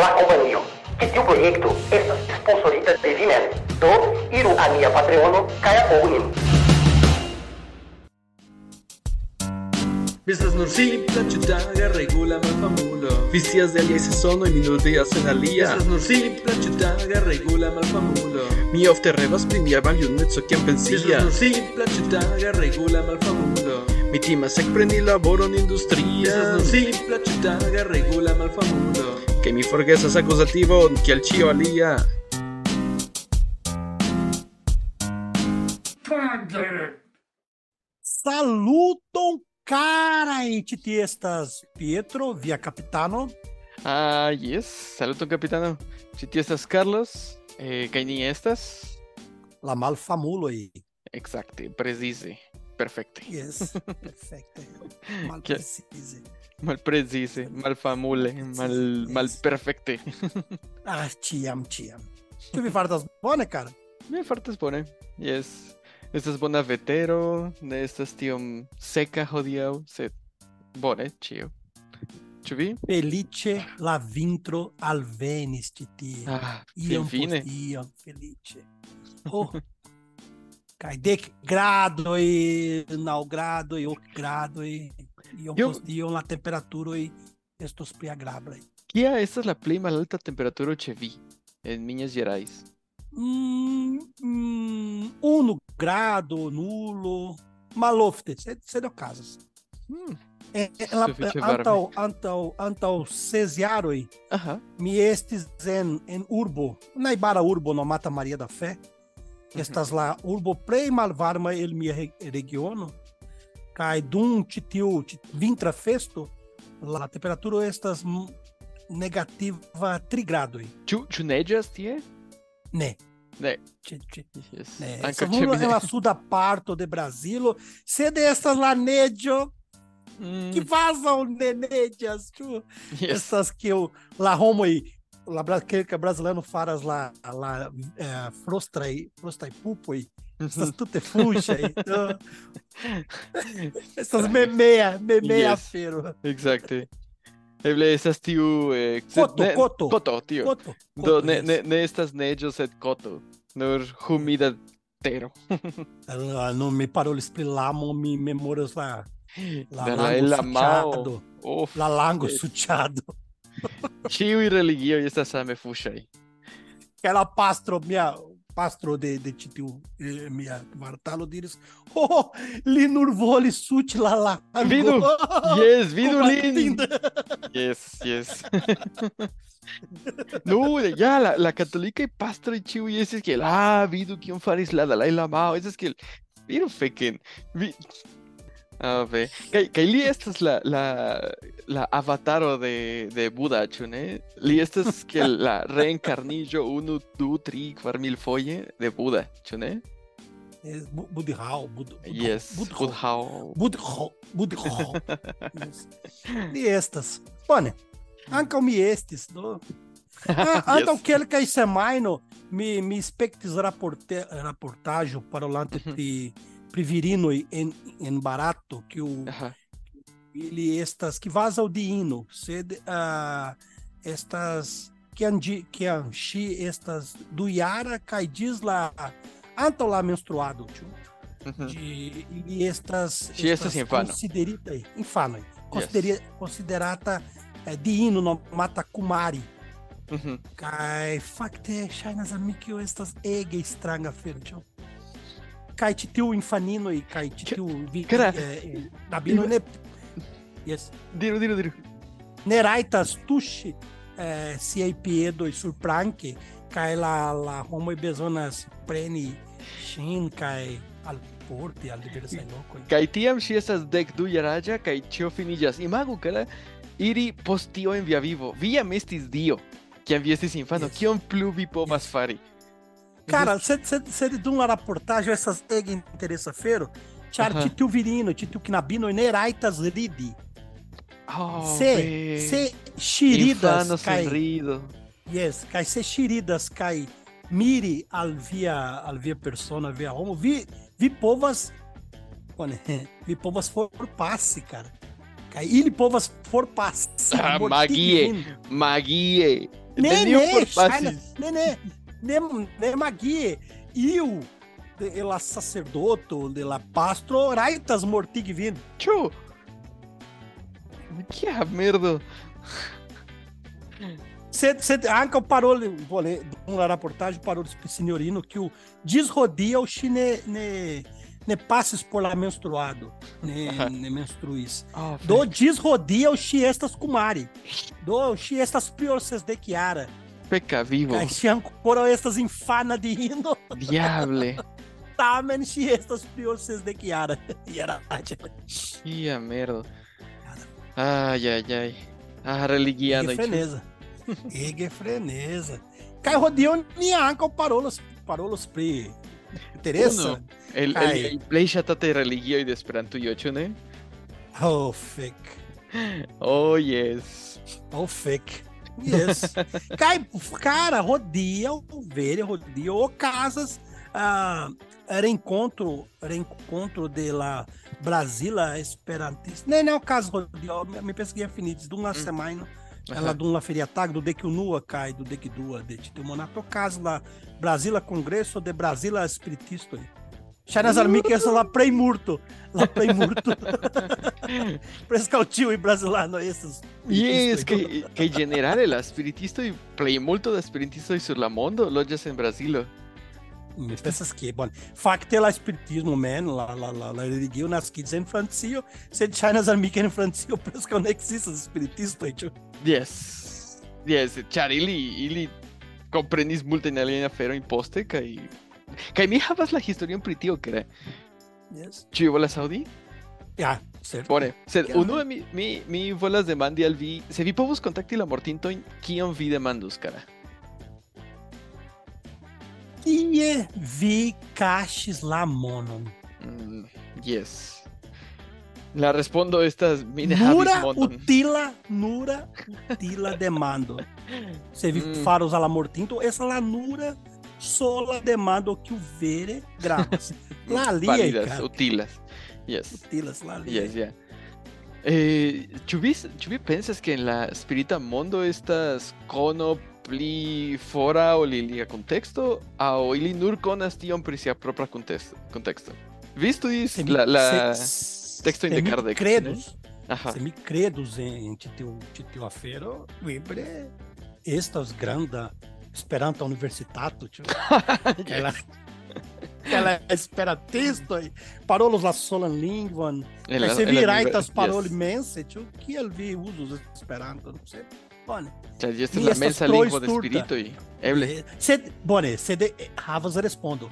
la companhia. Que tiu proiecto estas sponsorita de vi mem. Do, iru a mia Patreono apogu nin. Vistas nur simpla ĉutaga regula malfamulo Vicias de alia sezono y minutigas en alia Estas nur simpla ĉutaga regula malfamulo Mi ofte revas pri mia maljuneco kiam pensia Estas nur simpla ĉutaga regula malfamulo Mi timas ekpreni laboron industria. Estas nur simpla ĉutaga regula malfamulo Que mi forgesas akuzativon kiel ĉio alia Saluton carai titiestas Pietro via capitano. Ah, yes. Saluton, capitano. Ĉi tie estas Carlos, eh, estas La malfamuloj. ekzakte, precize, perfekte, Yes, perfekte. Malprecize. Malprecize, malfamule, mal malperfekte. Ah, ĉiam, ĉiam. Ĉu vi fartas bone, cara? Mi fartas bone. Yes. Estas bona vetero, ne estas tiom seka hodiaŭ, sed bone ĉio. Ĉu vi? Felice la vintro alvenis ĉi tie. Ah, Iom finfine. post iom, felice. Oh. Kaj dek gradoj, naŭ gradoj, ok gradoj. y un Yo... postillo la temperatura y esto es agradable. ¿Qué esta es la play alta temperatura que vi em Minas Gerais? Hum, hum, 1 grado, nulo, malofte, seriam casas. Hum. É, ela, antal, antal, antal cesiaroi, uh -huh. mi estes en, en urbo, na Ibara urbo no Mata Maria da Fé, uh -huh. estas lá urbo plei malvarma el mia regiono, cai dum titiu vintra festo, lá temperatura estas negativa trigrado. Ĉu ĉu neĝas tie? né né né če, lá sul da la parto de Brasil sed estas lá neĝo mm. que vazam de neĝas, essas que eu lá romo aí lá que, que brasileiro faras lá lá eh, frostrei frostai pupo aí estas tute fuŝaj. do, estas memea, memea Yes. afero. Exacte. Eble estas tiu eh, Koto, ne- koto. Koto, tio. Koto, Do koto, ne ne ne estas neĝo sed koto. Nur humida tero. Ah, Não me parolis pri lamo, mi memoras la la lango suĉado. Uf. La lango Yes. suĉado. Ĉiuj religioj estas same fuŝaj. aquela pastro, minha pastro de, de titiu, eh, minha Martalo diris, oh, li nur voli suti la la. Vidu, Yes, vidu lin. Yes, yes. no, ja, la, la katolikaj pastroj ĉiuj estis kiel, ah, vidu kion faris la Dalai Lamao, estas kiel, vidu feken, vi... Ah, ve. Kaj, kaj li estas la, la, la avataro de, de Buda, ĉu ne? Li estas kiel la reencarniĝo unu, du, tri, kvar mil foje de Buda, ĉu ne? Eh, Bu- Budhal, Bud, Yes. Budhao. Budhal, Budhal. Yes. Li estas. Bone, ankaŭ mi estis, do. Ah, Antaŭ Yes. kelkaj semajno mi mi spektis raporte, raportaĵo parolante pri pri Privirino em Barato, que o uh -huh. ele estas que vaza o diino, sed uh, ah, estas que andi que anchi estas do Iara caidiz lá anto lá menstruado, tio. De, e estas, She estas considerita aí, infano, yes. considerata eh, é, diino no mata kumari. Uhum. Kai facte shinas amikio estas ege estranha fertio caetitiu infaninoi, caetitiu é, é, nabino ne... Yes. Diro, diro, diro. Neraitas tushi é, eh, siaipiedo surpranque, cai la, la homo e bezonas preni shin, cai al porte, al deber sai loco. Cai tiam si estas dec du jaraja, cai cio finillas. Imago, cara, iri postio en via vivo, via mestis dio, que vi infano, yes. kion plu vi povas yes. fari? Cara, você de uma reportagem, essas egg em terça-feira, Char uhum. titiu virino, titiu quinabino, neraitas ridi. Se, se xiridas cai. Yes, cai se xiridas cai. mire al via, al via persona, via homo. Vi, vi povas. Vi povas for passe, cara. Cai ili povas for passe. Ah, magie, magie. Nenê, nenê, ne, por China, passes. ne, ne, ne, ne Magui, eu, de la sacerdoto, de la pastro, raitas mortig vin. Tio! Que merda! Você anca parou, vou ler uma reportagem parou do senhorino que o desrodia o chine ne, ne passes por lá menstruado, ne, ne menstruis. Oh, Do desrodia o chiestas kumari. Do chiestas piorces de Chiara. Pecavivo. Caixão coro estas infana de indo. Diable. Tamen si estas piores de Kiara. era. Ia merda. Ai, ai, ai. A religião. da freneza. que freneza. Cai rodeou ni anco parou los parou los pri. Interessa? Uno, el, Ai. el, el play chatate religio y de? Oh, fec. Oh, yes. Oh, fec. Yes. Cai, cara, rodeiam ovelha, rodeiam ou casas. Ah, reencontro, encontro de lá Brasila Esperantista. É nem o caso rodeio, me pesquei finites de uma hum. semana. Né? Ela uhum. de uma feriatag, do de que cai, do de que dua, de te monato caso lá, Brasila Congresso de Brasila Espiritista. Shanazar sou lá prei morto. Lá prei murto. Prescautiu é e é brasileiro esses. Yes, que, que general, é o espiritismo e prei da de sur la mondo lojas em Brasil. Hum, Pensas que, bom, facte la lá, lá la, la, la, la religio nascidas en Francio, sed China Zarmica en Francio presque ne existas spiritistoj, ĉu? Yes. Yes, ĉar ili, ili comprenis multajn aliajn aferojn poste e. kai... Kai mi havas la historion pri tio, kere. Yes. Ĉu vi volas aŭdi? Ja, certo. Bone, sed Kiel unue mi, mi, mi volas demandi al vi, se vi povus kontakti la mortintojn, kion vi demandus, kara? Kie vi caches la monon? Mm, yes. La respondo estas mi ne havis Nura utila, nura utila demando. Você vi Hum. faros ala mortinto, essa la nura sola demando que o vere gramas. La lia, utilas. Yes. Utilas, la lia. Yes, yeah. Eh, Chubi, Chubi pensas que en la espírita estas cono pli fora o lilia contexto au ili nur conas tion pri sia propra contexto. contexto. visto studis la, la se, texto in de Kardec. Credos. Né? Aha. Se mi credos en, en afero, vibre estas granda Esperanto Universitato, tipo. ela, ela é espera texto e parolos la sola lingua. Se é viraitas é tá yes. parol mense, tipo, que ele vi usos Esperanto, não sei. Bone. Cioè, é la mensa lingua de spirito e eble. Se bone, se de havas respondo.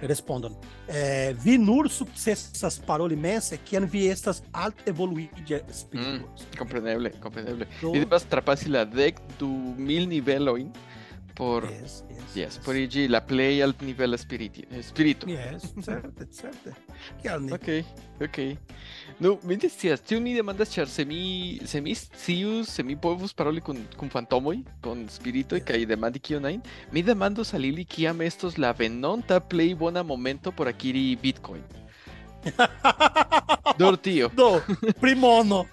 Respondon. Eh, vi nur successas paroli mense kiam vi estas alt evoluige spirito. Mm, hum, compreneble, compreneble. Do... Ili devas trapasi la dek du mil nivelojn por Yes, yes, yes, por iĝi la plej altnivela spiriti, eh, spirito. Yes. Kial ne? Ok, ok. Nu, mi ne scias, tion mi demandas ĉar se mi se mi scius, se mi povus paroli kun kun fantomoj, kun spiritoj kaj demandi kion ajn, mi demandos al ili kiam estos la venonta plej bona momento por akiri Bitcoin. Nur tio. Do, primono.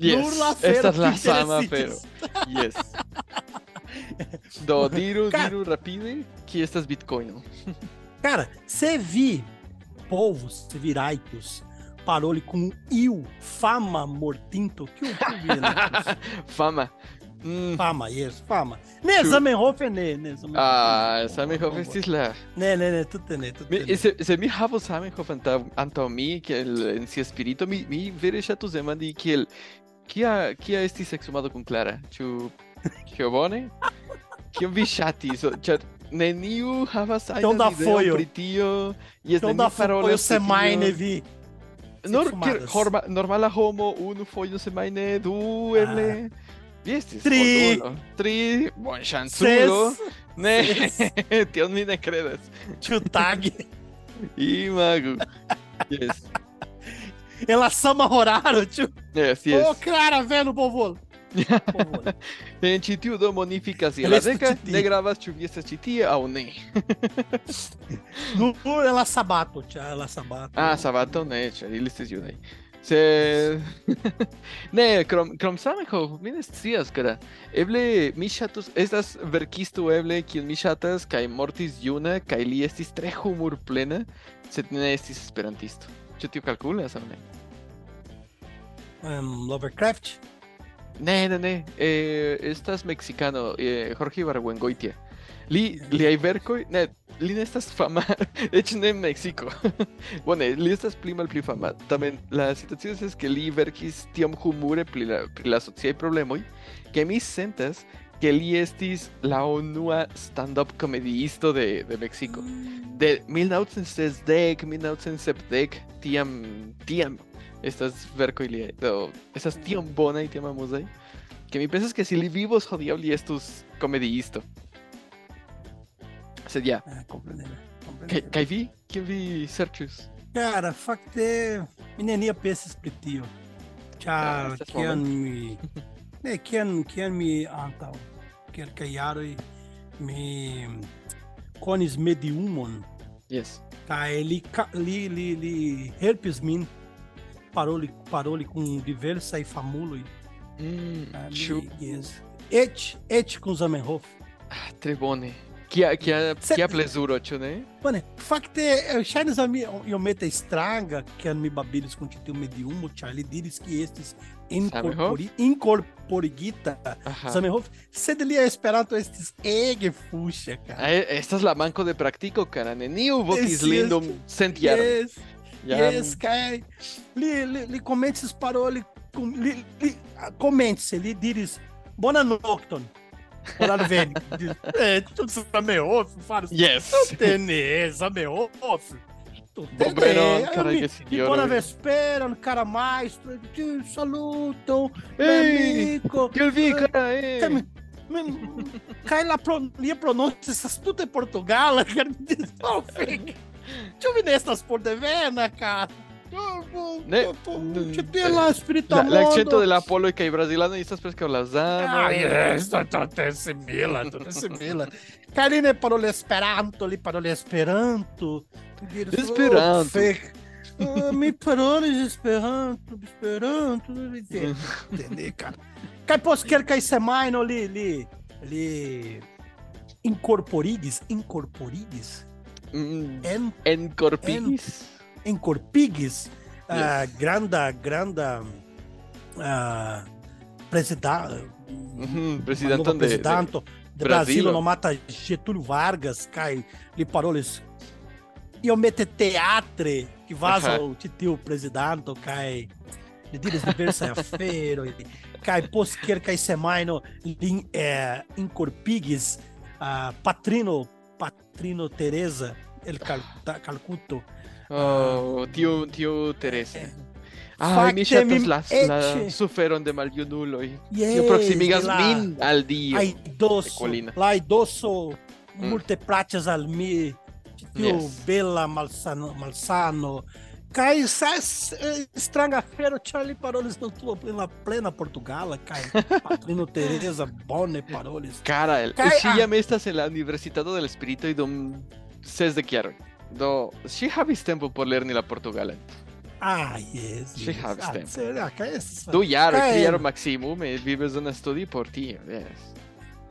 Yes, Nur la fero estas la sama afero. Yes. Do, diru, Cara- diru rapide, que estas Bitcoin. Cara, se vi povos, se viraitos, parole com il, fama mortinto, que o Fama. Mm. Fama, yes, fama. Ne, Zamenhof ne, ne, Zamenhof. Ah, Zamenhof estis la... Ne, ne, ne, tutte ne, tutte ne. se, se mi havos Zamenhof antaŭ antaŭ mi, kiel en sia spirito, mi, mi vere ŝatus demandi kiel kia kia estis ekshumado kun Clara? Ĉu Giovanni, que vi né? chati so, čar ne niju hava sajda então da é pri tio, então ne da parole vi. Nor, ker, horma, normala homo, unu fojo semajne, du, dois três três tri, fortulo. tri, bon šansulo, ne, tion mi ne Imago. Yes. Ela sama horário, tio. Yes, yes. Ô, oh, Clara, velho bovolo. Povolo. En ĉi tiu domo ni fikas je Ela la tie. ne gravas ĉu vi estas ĉi tie aŭ ne. No, ela sabato, tio, ela sabato. Ah, sabato ne, ĉar ili estis junaj. Se... ne, krom, krom samego, mi scias, kara. Eble mi ŝatus estas verkisto eble kiun mi ŝatas kaj mortis juna kaj li estis tre humurplena, sed ne estis esperantisto. Ĉu tio kalkulas aŭ ne? Um, Lovecraft? Ne, ne, ne. Eh, estas mexicano, eh, Jorge Ibargüengoitia. Li, liaj verkoj, ne, li estas fama, ne en Meksiko. Bone, li estas pli malpli fama. Tamen la situacio estas ke li verkis tiom humure pri la, pri la sociaj problemoj, ke mi sentas que li estis la unua stand-up comediisto de, de Mexico. De 1960, 1970, tiam, tiam, estas verkoj li, do, estas tiom bonaj, tiam amuzaj, que mi pensas que si li vivos hodiaŭ li estus comediisto. Sed ja, Ah, kaj kaj vi? Kion vi serĉus? Cara, fakte mi nenia pensis pri tio. Ah, Ĉar estas kiam mi ne kiam kiam mi antaŭ kelkaj jaroj mi konis mediumon Yes. kaj li ka- li li li helpis min parou-lhe parou com diversa e famulo e hum, ah, amigues. Et, et cum Zamenhof. Ah, tre que Kia, que Se... é plezuro, é ciu, né? Bone, facte, shines é, a mi, io meta estraga, que mi babilis constitiu mediumo, Charlie diz que estes incorpori, incorporigita, Zamenhof, Você lia esperando estes egg fuxa, cara. Ah, esta é a manco de practico, cara, né? neniu vocis yes, lindum sentiarum. Yes. Já... E aí li, cara, ele comenta li, parou, li, comente-se, ele diz, bona nocton. Horário velho. É, tu sabe off, faro. Yes. Tu tene, sabe off. Tu tene. cara, que senhor. Bona é- vespera, um cara mais, tu saluto. Ei, eu vi, ah, cara, ei. Cai lá, minha pronúncia, essas tudo é Portugal, cara, me diz, Čo nestas por de vena cara? Ne, ce te eh, la spirita la, L'accentul de la polo e că e brazilan, e sper că la zama. Ah, esto tote simila, tote simila. Carine parole esperanto, li parole esperanto. Esperanto. Ah, mi parole esperanto, esperanto, entende, cara. Cai pos quer cai semaino li li li incorporigis, incorporigis En, encorpiguis. En, ah, yes. grande, grande ah, uhum, presidente. Uhum, presidente de, de, de Brasil, não mata Getúlio Vargas, cai, lhe parou, lhes e o teatre que vaza o titio presidente cai de dia de é terça-feira cai posquer cai semaino em é, uh, patrino patrino Teresa el Cal, Calcuto. Oh, tío, tío Teresa. Eh, Ay, mi facte chatos las la suferon de maljunulo y Yes, proximigas la- min al dio. Ai dosso, colina. lá dosso, Mm. multe pratas al mi, tio Yes. bella malsano, malsano. Cai sas stranga fero Charlie Paroles na tua plena plena Portugala, cai Patrino Teresa Bone Paroles. Cara, el Kai- si ah. jam estas en la Universitato del Espíritu y dum ses de chiaro. Do, si havis tempo por lerni la Portugala. Ah, yes. She yes. has ah, tempo. será, cai essas. Du jaro, jaro maximum, e vives una studi por tio, yes.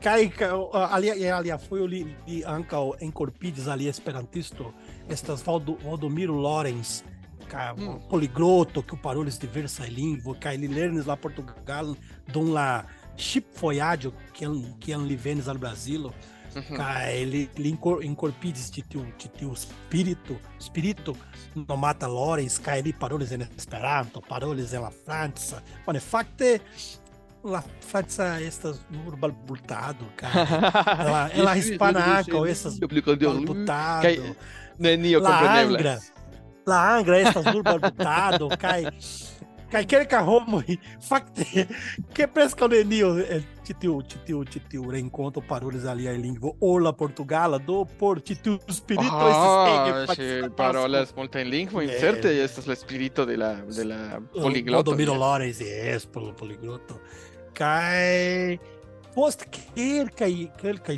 Cai, ca- ali, ali foi ali li ankaŭ enkorpigis ali esperantisto estas Valdo, Valdomiro Lorenz cara, hum. poligroto, que o Paroles de Versailles, é que ele lernes lá Portugal, dom lá chipfoiadio, que que ele venes ao Brasil. Uhum. Cara, ele, ele incorpides de teu, de teu espírito, espírito no mata lores, cara, ele paroles em é Esperanto, paroles em é La França. Bueno, facte, La França estas urbal bultado, cara. ela, ela hispanaca, essas que Nenio La Angra, la Angra estas tá urbas dado cai. Cai kelka homoj fakte kepres Que ĉi é, tiu ĉi tiu ĉi tiu renkonto parolis aliaj lingvo ol la portugala do por ĉi tiu spirito oh, ah, estas ege ŝi parolas multajn lingvojn é. yeah. certe estas de la de la poligloto Odomiro Lores jes por poligloto kaj post ker kaj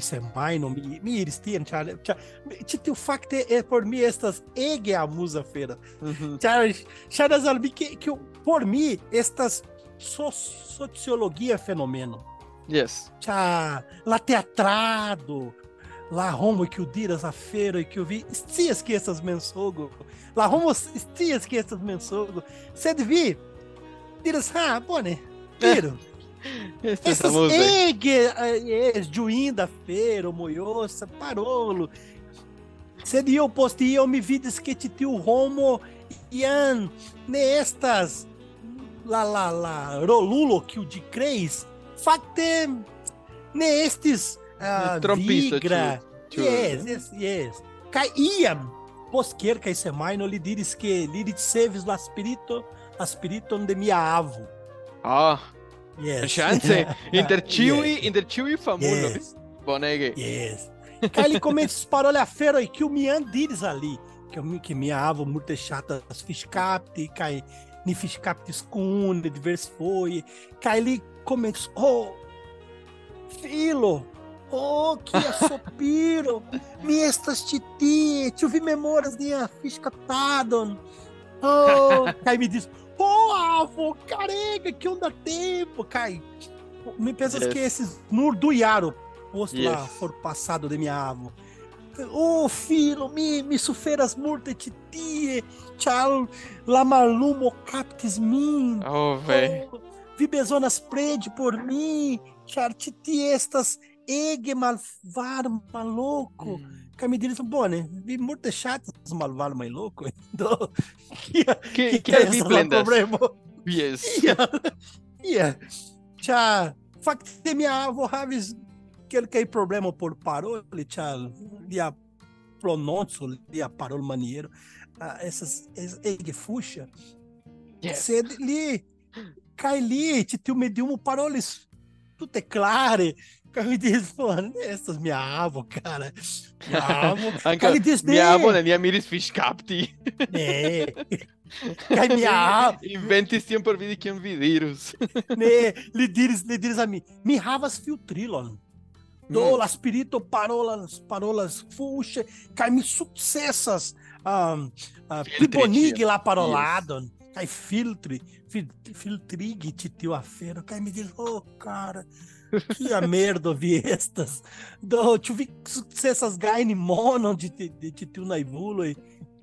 não me mi, mi iris tien, ĉar o facto fakte por mi estas ege amuza afero. Ĉar mm -hmm. ŝajnas al que ke, por mi estas so, sociologia fenomeno. Yes. Tja, lá teatrado, lá homo que o diras a feira e que eu vi, estias que essas mensogo, lá homo estias que essas mensogo, sed vi, diras, ah, bone, tiro. É. Essa Esses egues, eh, Juinda, Feiro, Moiosa, Parolo. Seria o posto e eu me vi que tio Romo Ian nestas la la la, Rolulo que o de Creis facte nestes uh, ah, é trompista tio, yes né? yes yes caíam posquer que esse mais não lhe diris que lhe seves lá espírito aspiritum de minha avo ah oh. Yes. Šance. Interciui, yes. interciui Bonegue. Yes. Bonege. os Kaj a komencis aí que o é mi diz ali, ke mi ke mia avo cai ŝatas fiŝkapti kaj ni fiŝkaptis kune foi. kaj li komencis oh, filo Oh, que assopiro. me estas ĉi tie! Ĉu vi memoras nian? Oh, cai me diz oh, avo, carega, que onda tempo, kai, me pensas Yes. que esses murduiaram posto lá Yes. for passado de minha avo. Oh, filho, mi, mi suferas multe titie, tchau, la malumo captis min. Oh, ve. Oh, vi bezonas prede por mim, char estas ege malvar maluco. Camidilhos são bom, né? Vi muito é chato, malvado, mais louco. Então, que, que, que é esse problema? Yes. Yeah. yeah. Tchau. Facte minha avó Ravis, que ele tem problema por parole, tchau. Via pronúncio, via parole maneiro. Ah, essas, essas, fuxa. Yes. Li, cai li, te mediu um parole, tu te clare. Carnitas falando, essas minha avo, cara. Minha avo. Carnitas dele. Minha avo, né? Minha miris fish capti. É. Cai minha avo. Inventi sempre vidi que vírus. né? Lhe diris, lhe diz a mim. Me ravas filtrilon. Hum. Do las parolas, parolas fuxe. Cai me sucessas. Um, uh, pibonig lá parolado Cai filtre, filtrig, titio afero. Cai me diz, oh, cara kia merdo vi estas. Do, ĉu vi sukcesas gajni monon de, ti- de ĉi tiu naivuloj?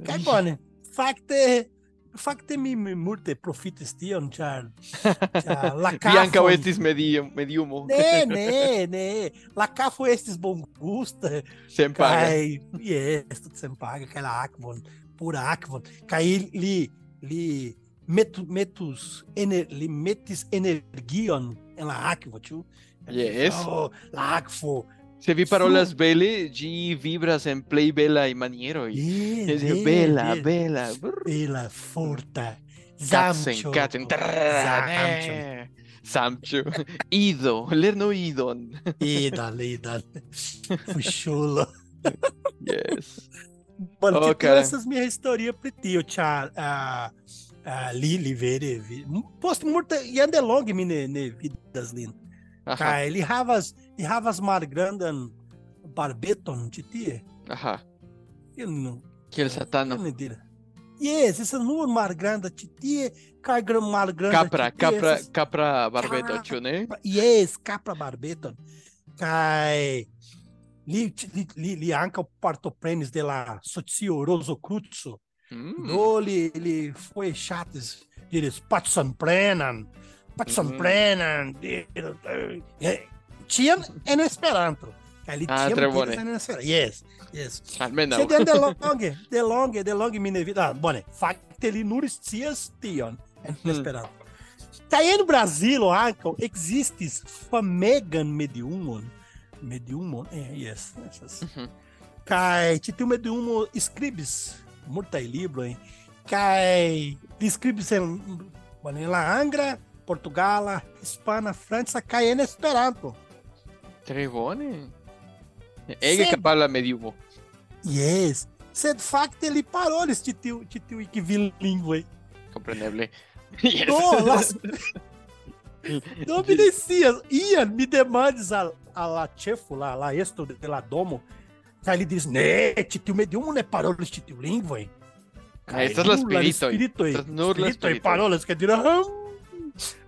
Kaj bone, fakte, fakte mi, mi multe profitis tion, ĉar, ĉar la Vi ankaŭ estis medium, mediumo. Ne, ne, ne. La kafo estis bongusta. Paga. Kaj, yes, tudo sem paga, kaj la akvon, pura akvon. Kaj li, li metu, metus, ener, li metis energion en la akvo, ĉu? Yes. Oh, Lagfo. Se vi parolas belas, gi vibras en play bella e maniero. Y yes, yes, bella, yes. bella. Bella, forta. Zamcho. Katzen, eh. Zamcho. Samcho. Ido. Lerno idon. Idal, idal. Fuxulo. Yes. Olha, okay. tipo, essas minha historia pretio, tchau. Uh, a Lili, vere. Posto morta. E andelong, mine, ne, vidas lindas. Aha. Kaj, li havas, li havas malgrandan barbeton ĉi tie. Aha. Que não. Kiel Kiel satano. dira Yes, esse estas nur malgranda ĉi tie kaj grande Capra, tie, capra, esas... capra barbeto, ĉu Ka... ne? Yes, capra barbeton. Kaj li li li, li parto partoprenis de la socio Roso Cruzo. Mm. Hum. Do li li foi chatis diris patsan prenan patson Mhm. prenan, diris, eh, tiam en Esperanto. Kaj li Ah, tiam diris en Esperanto. Yes, yes. Almenaŭ. Sed de longe, de longe, de longe mi ne vidas. Ah, bone, fakte li nur scias tion en Hmm. Esperanto. Kaj en Brazilo ankaŭ ekzistis famegan mediumon, mediumon, eh, yes, essas. Mhm. Kai ĉi tiu mediumo skribis multaj librojn kaj li skribis en en la angla, Portugala, Hispana, França kaj é Esperanto. Trevone, ele Ege sed, kapabla medievo. Yes. Sed fakte li parolis ĉi tiu que tiuj kvin lingvoj. Kompreneble. Yes. Do, las... Do mi ne scias. Ian mi demandis al a, la ĉefo, la lá, esto de la domo Kaj li diris, ne, né, ĉi tiu mediumo ne né, parolis ĉi tiulingvoj. Kaj ah, estas as spiritoj. Estas nur la spiritoj parolas, que diras, hum,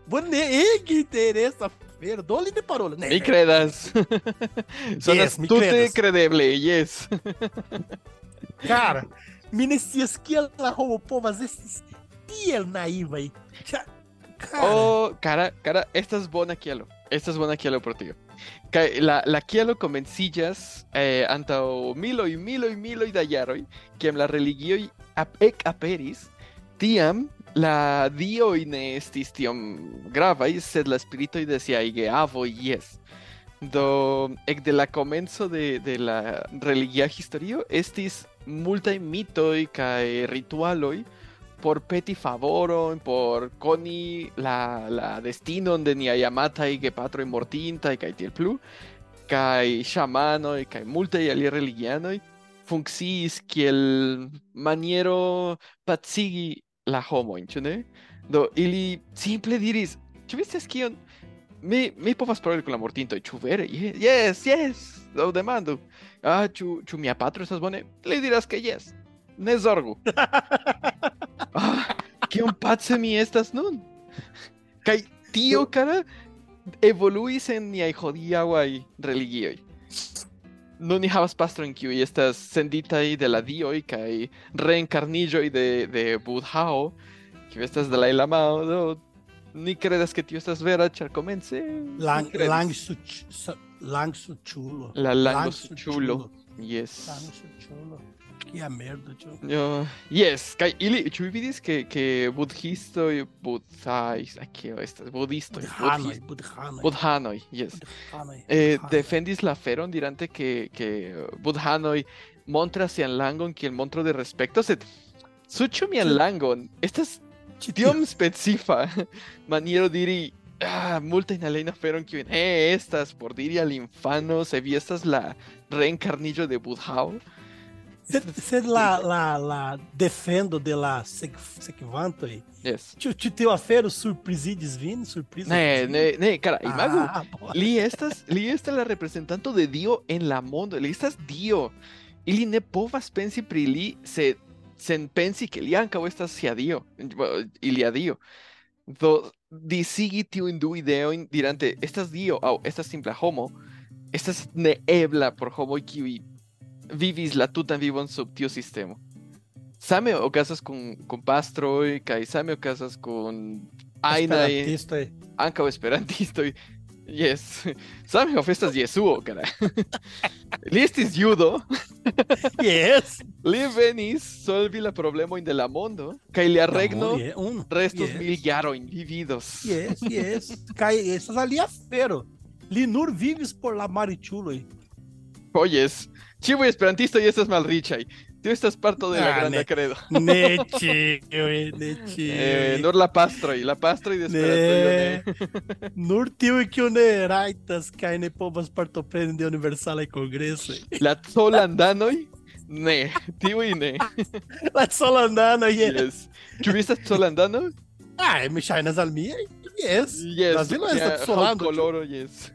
hum, Bone, e que interessa, ver, dole de parolas. Né, Me credas. Son Yes, astute credas. credeble, yes. Cara, que ela roubou, pô, mas esses tiel naiva aí. Já- Cara, Oh, cara, cara, esta es buena kielo. Esta es buena kielo por ti. La, la kielo comencillas eh, antao milo y milo y milo y dayaroi, quien la religio y ap ec aperis, tiam la dio y ne estis tiom grava sed la spirito y decía ige avo y yes. Do ec de la comenzo de, de la religia historio estis multaj mitoj kaj ritualoj por peti favoron, por coni la, la destinon de nia amataj gepatroj mortintaj kaj tiel plu, kaj ŝamanoj kaj multaj aliaj religianoj funkciis kiel maniero pacigi la homojn, ĉu ne? Do ili simple diris, ĉu vi scias kion? Mi, mi povas paroli kun la mortintoj, ĉu vere? Ye- Yes, yes, do demandu. Ah, ĉu, ĉu mia patro estas bone? Li diras ke yes. Ne zorgu. ah, kiom pace mi estas nun? Kaj tio, cara, evoluis en niaj hodiaŭaj religioj. Nun ni havas pastron kiuj estas senditaj de la dioj kaj reenkarniĝoj de, de Budhao, kiu estas de la Lamao, do ni credas que tio estas vera, ĉar komence lang, lang, su, su, lang su chulo. La Lang su chulo. Yes. Lang su chulo. Que a merda, tio. Yo, yes, kaj ili, ĉu vi vidis que que budhistoj, budhaj, kio estas budistoj, Budhanoj, budhanoj. budhanoj, yes. budhanoj, Eh, defendis la feron dirante que que budhanoj montras sian langon kiel montro de respekto, sed suĉo mian langon estas tiom specifa maniero diri ah, multajn alajn aferon kiujn eh, estas por diri al infano se vi estas la reencarnillo de Budhao. Sed la, la, la defendo de la sec, sekvantoj. Yes. Ĉu tio afero surprizigis vin? Surprizo. Ne, ne, ne, cara, Ah, bo- li estas, li estas la representanto de Dio en la mondo, li estas Dio. Ili ne povas pensi pri li se sen pensi ke li ankaŭ estas sia Dio, ilia Dio. Do disigi tiujn du ideojn dirante estas Dio aŭ estas simpla homo, estas neebla por homoj kiuj vivis la tutan vivon sub tiu sistemo. Same okazas kun kun pastroj kaj same okazas kun ajnaj Esperantistoj. ankaŭ esperantistoj. Yes. Same ofestas Jesuo, cara. li estis judo, Yes. li venis solvi la problemojn de la mondo, kaj lia regno restos yes. mil jarojn vividos. Yes, yes. Kaj estas alia afero. Li nur vivis por la mariĉuloj. Oyes, ĉiuj esperantistoj estas malriĉaj. Tio estas parto de la Ah, granda ne. credo. Ne ĉiuj, ne Eh, nur la pastroj, la pastroj de Esperanto. Ne. Nur tiuj kiu ne rajtas kaj ne povas partopreni de universalaj kongresoj. La zolandanoj? Ne, tiuj ne. La solandana, yes. Yes. Ĉu vi estas zolandano? Ah, mi al mi. Yes. Yes. Brazilo nia estas solando. haŭtkoloro, yes.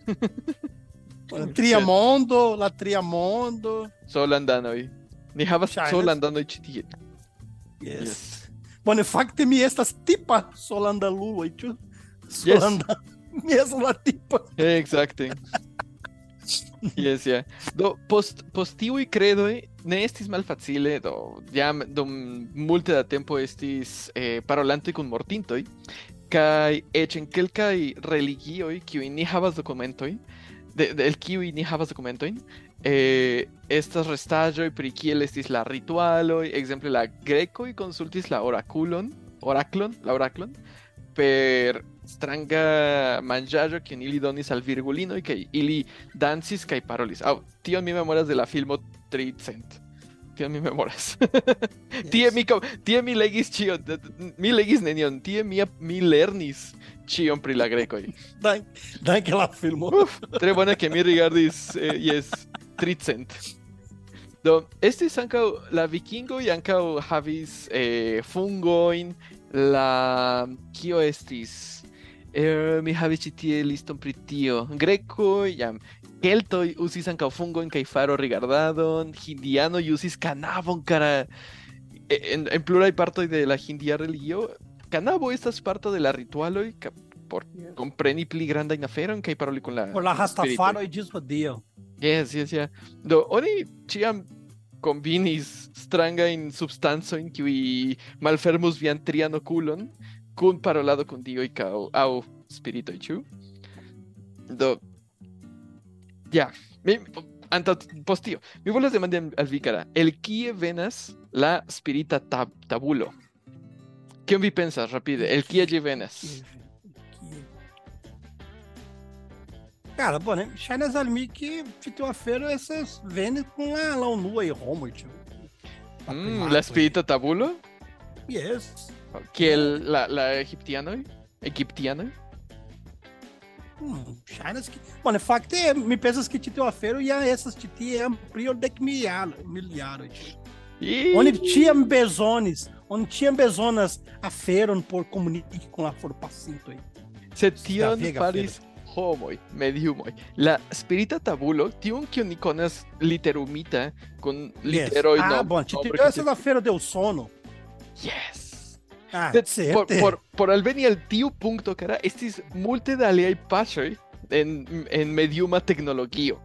La Triamondo, la Triamondo. Solandanoj. Ni havas Ŝajnas. solandanoj ĉi tie. Yes. Bone, fakte mi estas tipa solandalulo, ĉu? Solanda. Mi estas la tipa. Exacte. Yes, ja. Do post post tiuj kredoj ne estis malfacile, do jam dum multe da tempo estis eh, parolante kun mortintoj kaj eĉ en kelkaj religioj kiuj ni havas dokumentojn, de, de el kiuj ni havas dokumentojn, eh, estas restaĵoj pri kiel estis la ritualoj, ekzemple la grekoj konsultis la orakulon, oraklon, la oraklon, per stranga manĝaĵo kiun ili donis al virgulinoj kaj ili dancis kaj parolis. Aŭ tion mi memoras de la filmo 300. Tion mi memoras. tie mi tie mi legis d- mi legis nenion, tie mi mi lernis ĉion pri la grekoj. Dank, danke la filmo. Uf, tre bone ke mi rigardis, eh, yes, 300. Do, estis ankaŭ la vikingoj ankaŭ havis eh, fungojn, la kio estis eh, mi havis ĉi tie liston pri tio. Grekoj jam keltoj uzis ankaŭ fungojn kaj faro rigardadon, hindianoj uzis kanabon kara en, en pluraj partoj de la hindia religio, kanabo estas parto de la ritualoj por kompreni pli grandajn aferojn kaj paroli kun la Por la e diz Dio. Yes, yes, yeah. Do oni ĉiam kombinis strangajn substancojn kiuj malfermus vian trian okulon kun parolado kun dioj kaj aŭ spiritoj, ĉu? Do ja, mi antaŭ post tio, mi volas demandi al- al vi kara, el kie venas la spirita tab tabulo? Che vi pensas rapide? El Kia de venas? Cara, bom, né? Shines Almi que fitou a feira essas vendas com a Lão e Romo, tipo. Mm, la espírita tabulo? Yes. Que é la, la egiptiana? Egiptiana? ¿eh? Hum, Shinas que. Mano, né, facto é, me pensas que te teu a feira e essas titi é ampliam de que tipo. Ih, Onde tinha bezones, onde tinha bezonas a feira por comunique com a for pacinto aí. Se tion faris homoj, mediumoj. La spirita tabulo, tiun kiun ni konas literumita kun Yes. literoj Ah, no- bom, titeu nombre que essas da feira deu sono. Yes. Ah, Sed por, por, por alveni al tiu punto, cara, estis multe da aliaj paŝoj en, en mediuma teknologio.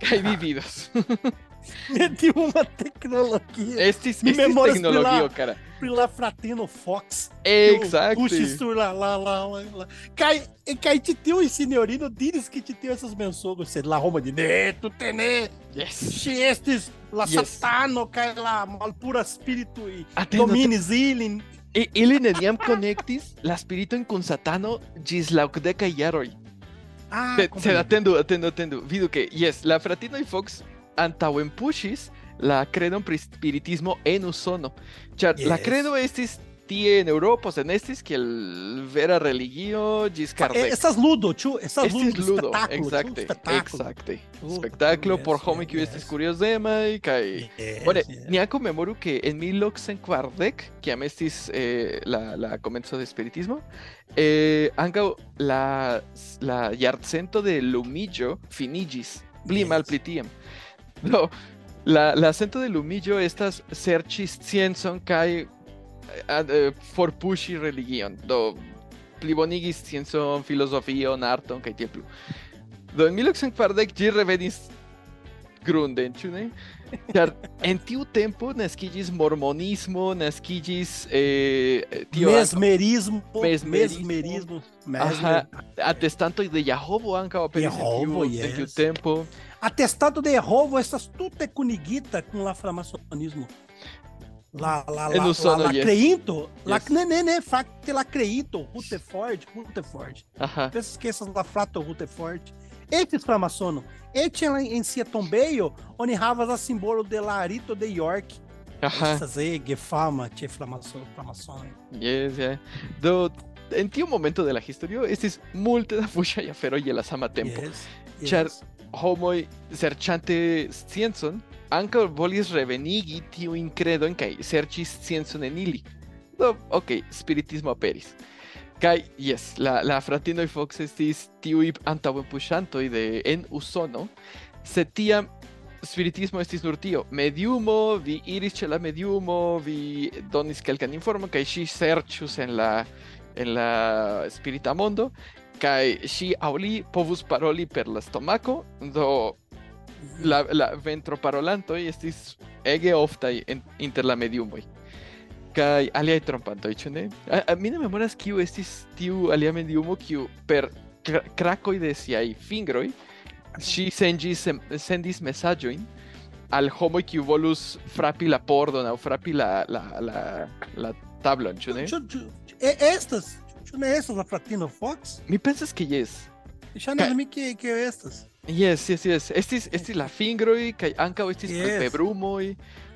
Kaj Ah. vividos. Meti uma tecnologia. Estis memoras tecnologio, pilar. cara. Pela Fratino Fox. Exacto. Puxa isso lá, lá, lá, lá, lá. Cai, e cai te teu e senhorino, diz que te teu essas menções, sei lá, Roma de neto, tene, Yes. se estes, la Yes. satano, cai lá, malpura espírito e Atendo, domines ilin. I- Ili neniam connectis la spiriton kun Satano ĝis la okdekaj jaroj. Ah, Sed, sed comprendo. atendu, atendu, atendu. Vidu ke, yes, la fratinoj Fox antaŭenpuŝis la kredon pri spiritismo en Usono. La Yes. kredo estis tie en Eŭropo, sed ne estis kiel vera religio ĝis Eh, Kardec. Essas ludo, essas Estis ludo, exacte, exacte. Oh, Spektaklo yes, por homoj yes, kiuj estis yes. kuriozemaj kaj Yes, yes. ni ankaŭ memoru ke en 1840, kiam estis eh, la, la komenco de spiritismo, eh, ankaŭ la, la jarcento de lumillo finiĝis, pli Yes. malpli tiam. Do, la, la cento de lumillo estas serĉis sciencon kaj eh, forpuŝi religion. Do, plibonigis sciencon, filozofion, arton kaj tiel plu. Do, en 1840 ĝi revenis grunden, ĉu ne? Ĉar en tiu tempo naskiĝis mormonismo, naskiĝis eh, eh tio mesmerismo, mesmerismo, mesmerismo, mesmer... de Jehovo ankaŭ aperis Jehovo, en tiu, tempo. Atestado de Jehovo, essas tute kunigita com la framasonismo. lá lá lá lá sono, lá yes. la creinto, yes. la ne ne facte la creinto, Rutherford, Rutherford. Pensa que essas la frato Rutherford estes framasono, este lá em si tombeio, onde havas a simbolo de Larito de York. Gefama, tche framasono, framasono. Yes, yeah. Do en tiu momento de la historio estis multe da fuŝaj aferoj je la sama tempo. Yes, Ĉar yes. homoj serĉante sciencon ankaŭ volis revenigi tiujn kredojn kaj serĉis sciencon en ili. Do, ok, spiritismo aperis. Kai yes, la la fratino Fox estis tiui antaŭen puŝantoj de en Usono, se tiam spiritismo estis nur tio, mediumo, vi iris ĉe la mediumo, vi donis kelkan informon kaj ŝi serĉus en la en la spirita mondo kaj ŝi aŭ li povus paroli per la stomako, do la la ventro parolantoj estis ege oftaj en, inter la mediumoj. Kaj aliaj trompantoj, ĉu ne? A, a, mi ne memoras kiu estis tiu alia mediumo kiu per kra- krakoj de siaj fingroj ŝi sendis sendis mesaĝojn al homoj kiu volus frapi la pordon aŭ frapi la, la, la, la tablon, ĉu ne? É estas, é estas a Fratino Fox? Mi pensas ke jes. Eu ver que, que é estas. Yes, yes, yes. Estis, estis la fingroj kaj ankaŭ estis Yes. palpebrumoj.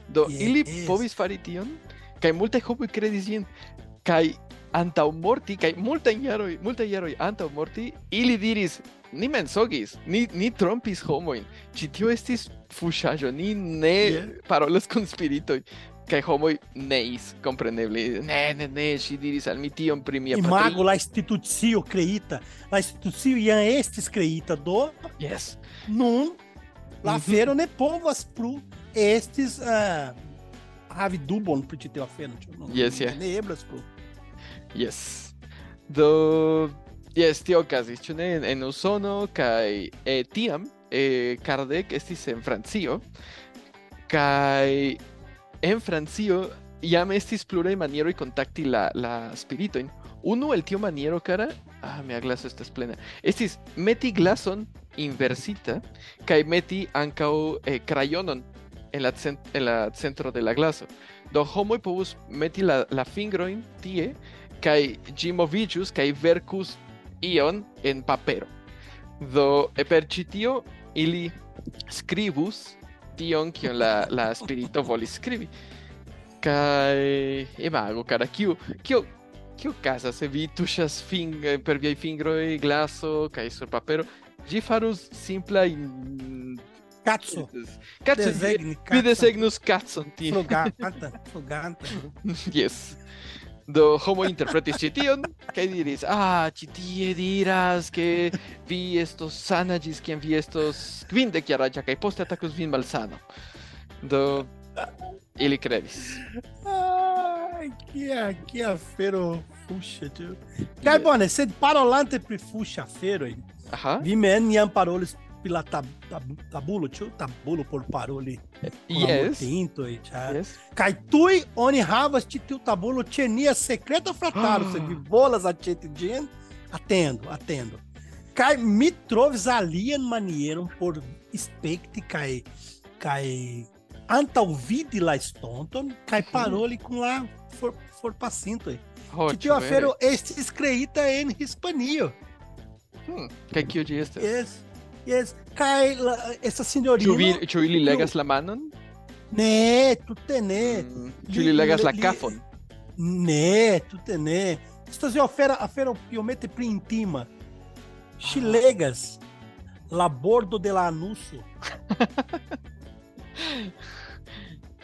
Do ili Yes. povis fari tion kaj multaj homoj kredis ĝin. Kaj antaŭ morti kaj multajn jaroj, multaj jaroj antaŭ morti, ili diris ni mensogis, ni, ni trompis homojn. Ĉi tio estis fuŝaĵo, ni ne Yeah. parolas kun spiritoj. Kai homoj neis, kompreneble. Ne, ne, ne, ŝi diris al mi tion pri mia Imago la institucio creita. La institucio jam estis creita do Yes. nun la Mhm. afero ne povas plu estis uh, havi dubon pri ĉi tiu afero. ĉu? Nu, Yes, yeah. Ne eblas plu. Yes. Do yes, tio okazis, ĉu ne en, en Usono kaj eh, tiam eh, Kardec estis en Francio kaj en Francio jam estis pluraj manieroj kontakti la la spiritojn. Unu el tio maniero cara, ah, mia glaso estas plena. Estis meti glason inversita kaj meti ankaŭ eh, crayonon en la, cent, en la centro de la glaso. Do homoj povus meti la, la fingrojn tie kaj ĝi moviĝus kaj verkus ion en papero. Do per ĉi tio ili skribus tion kion la la spirito volis skribi. Kaj imago kara kiu kiu Kio casa se vi tuŝas fing per viaj fingroj glaso kaj sur papero, ĝi farus simplajn Katsu. Katsu. Desegne, Katsu. Videsegnus Katsun. Fluganta. Fluganta. Yes. Do homo interpretis chition, que diris, ah, chitie diras que vi estos sanagis, quien vi estos quinde chiaraja, que poste atacus vin malsano. Do, Ele credis. Ai, que, que afero, fuxa, tio. Carbone, sed parolante pri fuxa feiro Aha. Vi men iam parolis pila tab, tab, tabulo, tio tabulo por paroli. Yes. Tinto e yes. Caitui oni havas tiu tabulo tenia secreta fratalo, se vi bolas atete gen, atendo, atendo. Kai mi trovis alian manieron por cai anta kai lá la estonton kai uhum. paroli com lá for for pacinto. Que tio afero estes creita em hispanio. Hum, que é que eu disse? Yes yes. Kaj la, esta Ĉu sinjorino vi ĉu ili legas la manon? Ne, tute ne. Mm, Ĉu ili legas la kafon? Ne, tute ne. Estas é afero, afero iomete pli intima. Ŝi legas la bordo de la anuso.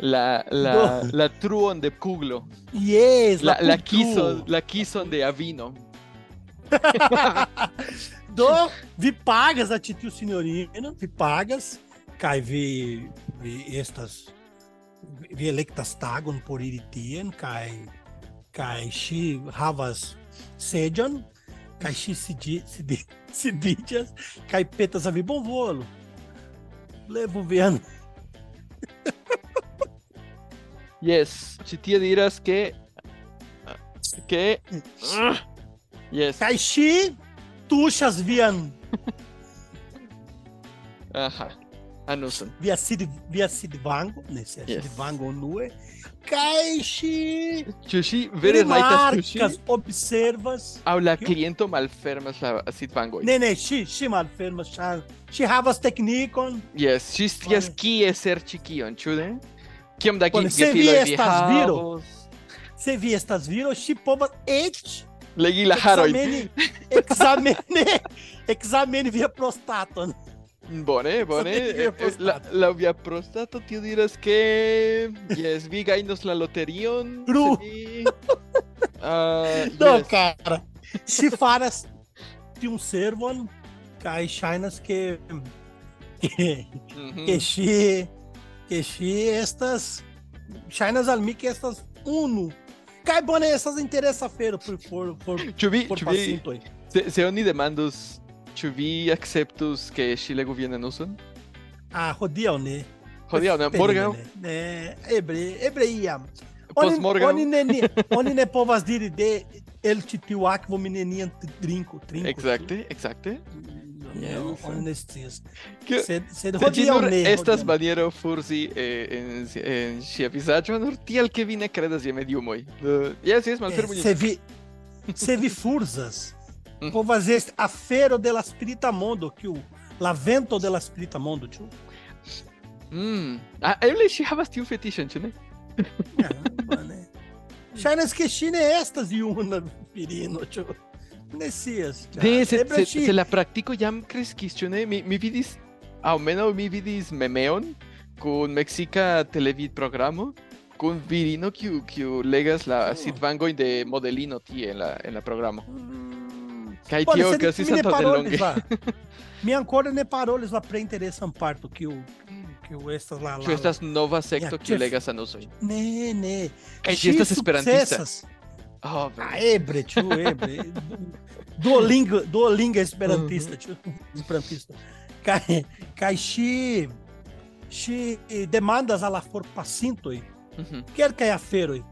La la la truon de kuglo. Yes, La la kison la kison de avino. do Vipagas, a Titio vi Vipagas, cai vi, vi estas vi electas tagon por iritien, cai cai si havas sedion, cai si sididias, cai petas a vi bom volo. Levo vendo Yes, tia diras que que uh, yes. Cai xí Tuchas vian. Aha. Anusen. Via Sid, via Sid Vango, ne, yes. Sid Vango nue. Caishi. Chushi, vere marcas, observas. Aula cliento malfermas la Sid Vango. Ne, ne, she, she malfermas, she, she havas technicon. Yes, chistias, stias yes, kie ser chikion, chude? Kiam da ki gefiloj vi havos? Se vi estas viro, ŝi povas eĉ legi la. ekzameni, ekzameni via prostaton. Bone, bone. Via Eh, eh, La, la via prostato tio diras que yes, vi gajnos la loterion. Se vi- Ah, Do, yes. cara, ŝi faras tiun servon kaj ŝajnas ke ke Mhm. que ŝi que ŝi estas ŝajnas al mi ke estas unu. Kaj bone estas interesa por por por por vi, pasintoj. Se, se oni demandus, ĉu vi akceptus ke ŝi legu vian anuson? Ah, hodiaŭ ne. Hodiaŭ, ne, morgaŭ, Ne, ebre, ebre iam. Oni, oni, ne, ni- oni ne povas diri de el ĉi tiu akvo mi neniam drinku, trinku. Exacte, exacte. Ne, Yes. Oni ne scias. Sed, sed hodiaŭ ne. estas maniero furzi eh, en, en ŝia vizaĝo, nur tial ke vi ne kredas je mediumoj. Jes, jes, malfermu Eh, se vi se vi furzas Vou fazer a Feira de las Prita Mondo, que o Lavento de las Prita Mondo, tio. Hum, ah, eu lhe bastante o fetiche antes, né? Caramba, né? Charles Quechine estas e uma pirino, tio. Nesias, tio. Se, se, assim? se la practico jam cresquiscione, né? mi, mi vidis, ao menos mi vidis memeon, com mexica televid programa com virino que, que legas la oh. sitvangoin de modelino tie en la, en la programa. Mm. Hum. Caetio, che si sono state lunghe. Mi ancora ne parole sulla pre-interessan parto o que o estas lá, lá Ĉu estas nova sekto kiu legas anonsojn? Ne, ne. Kaj é ĝi estas esperantista. Oh, ah, ebre, ĉu ebre. Duolingo, Duolingo esperantista, uhum. ĉu esperantista. cai kaj chi demandas a la forpasintoj uh -huh. kelkaj aferoj.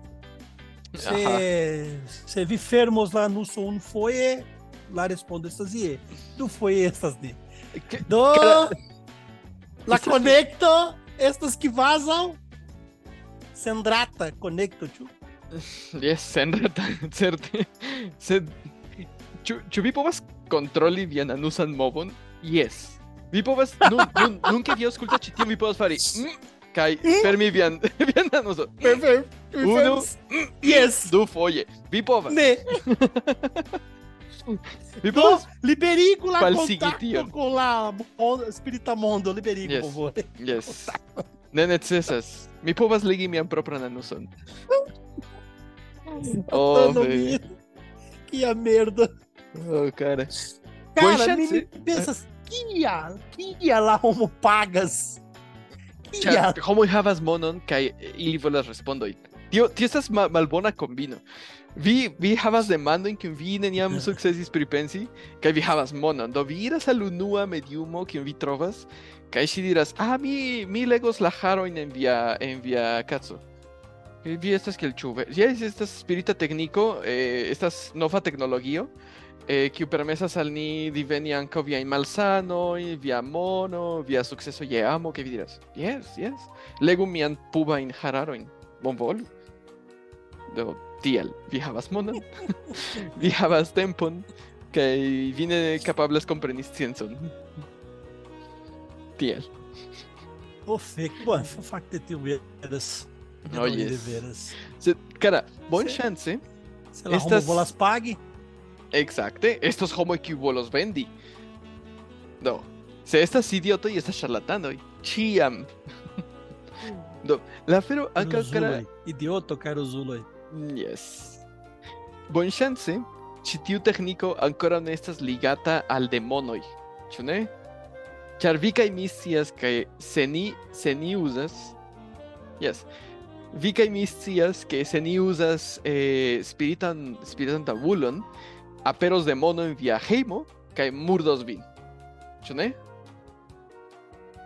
Se uh se vi fermos lá no som foi um foie, lá responde estas. Do de. Do la conecto estas que vazam. Sendrata conecto, tio. Jes, senreta, certe. Sed ĉu ĉu vi povas kontroli vian anusan movon? Jes. Vi povas nun nun nun ke vi aŭskultas ĉi tion vi povas fari mm, kaj fermi vian vian anuson. Uno, Yes. Du foje. Vi povas. Ne. Falsigi contato tion. com lá mon- Espírita Mondo, liberigo, Yes. por favor. Yes. Ne necesas. Mi povas legi mian propran anuson. Oh. Que a merda. Oh, cara. Cara, me, pensas, kia, kia lá homo pagas? Kia. Ĉar homoj havas monon kaj ili volas respondoj. Tio, tio estas ma malbona kombino. Vi, vi havas demandojn kiun vi neniam sukcesis pripensi, kaj vi havas monon. Do vi iras al unua mediumo kiun vi trovas, kaj ŝi diras, ah, mi, mi legos la harojn en via, en via kaco. Kaj Vi estas kiel ĉu, jes, estas spirita tekniko, eh, estas nova teknologio, eh, kiu permesas al ni diveni ankaŭ viajn malsanoj, via mono, via sukceso je amo, ke vi diras, jes, jes, legu mian pubajn hararojn, bonvolu. Do tiel, vi havas monon, vi havas tempon, kaj vi ne kapablas kompreni sciencon. Tiel. O fake. Bom, foi facto de ter veras. Oh, De yes. veras. Sed, cara, bon Se- chance, Se lá Estas- homo volas pagi. Exacte, estos homoj kiu volos vendi. Do, se estas idiotoj estas ŝarlatanoj, ĉiam. Do, la afero ankaŭ kara Carozuloi. Idioto, carozuloi. Yes. Bonŝance, ĉi tiu tekniko ankoraŭ ne estas ligata al demonoj, ĉu ne? Ĉar vi kaj mi scias ke se ni se ni uzas Yes. Vi kaj mi scias ke se ni uzas eh, spiritan spiritan tabulon, aperos demono en via hejmo kaj murdos vin. Ĉu ne?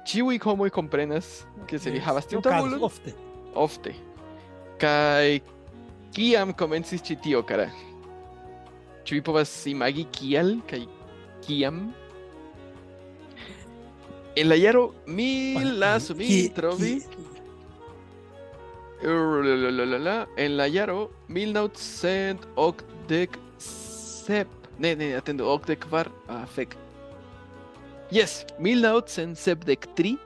Ĉiuj homoj komprenas ke se vi havas tiun tabulon, ofte. ofte. Kaj kiam komencis ĉi tio, kara? Ĉu vi povas imagi kial kaj kiam? En la jaro mil lasu mi trovi la, en la jaro 1987 ne ne atendu okdek kvar ah fek Yes, 1973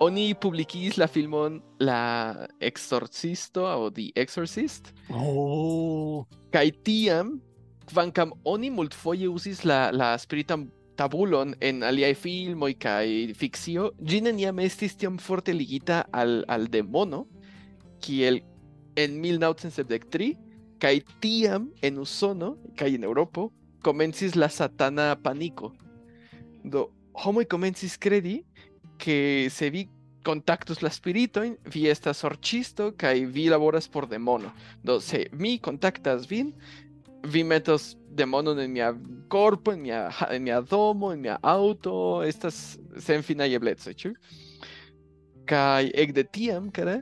oni publikigis la filmon La Exorcisto aŭ The Exorcist. Oh, kaj tiam kvankam oni multfoje uzis la la spiritan tabulon en aliaj filmoj kaj fikcio, ĝi neniam estis tiom forte ligita al, al demono kiel en 1973 kaj tiam en Usono kaj en Eŭropo komencis la satana paniko. Do homoj komencis kredi ke se vi kontaktus la spiritojn, vi estas sorĉisto kaj vi laboras por demono. Do se mi kontaktas vin, vi metos demonon en mia corpo, en mia, en domo, en mia auto, estas senfinaj eblecoj, ĉu? Kaj ekde tiam, kara,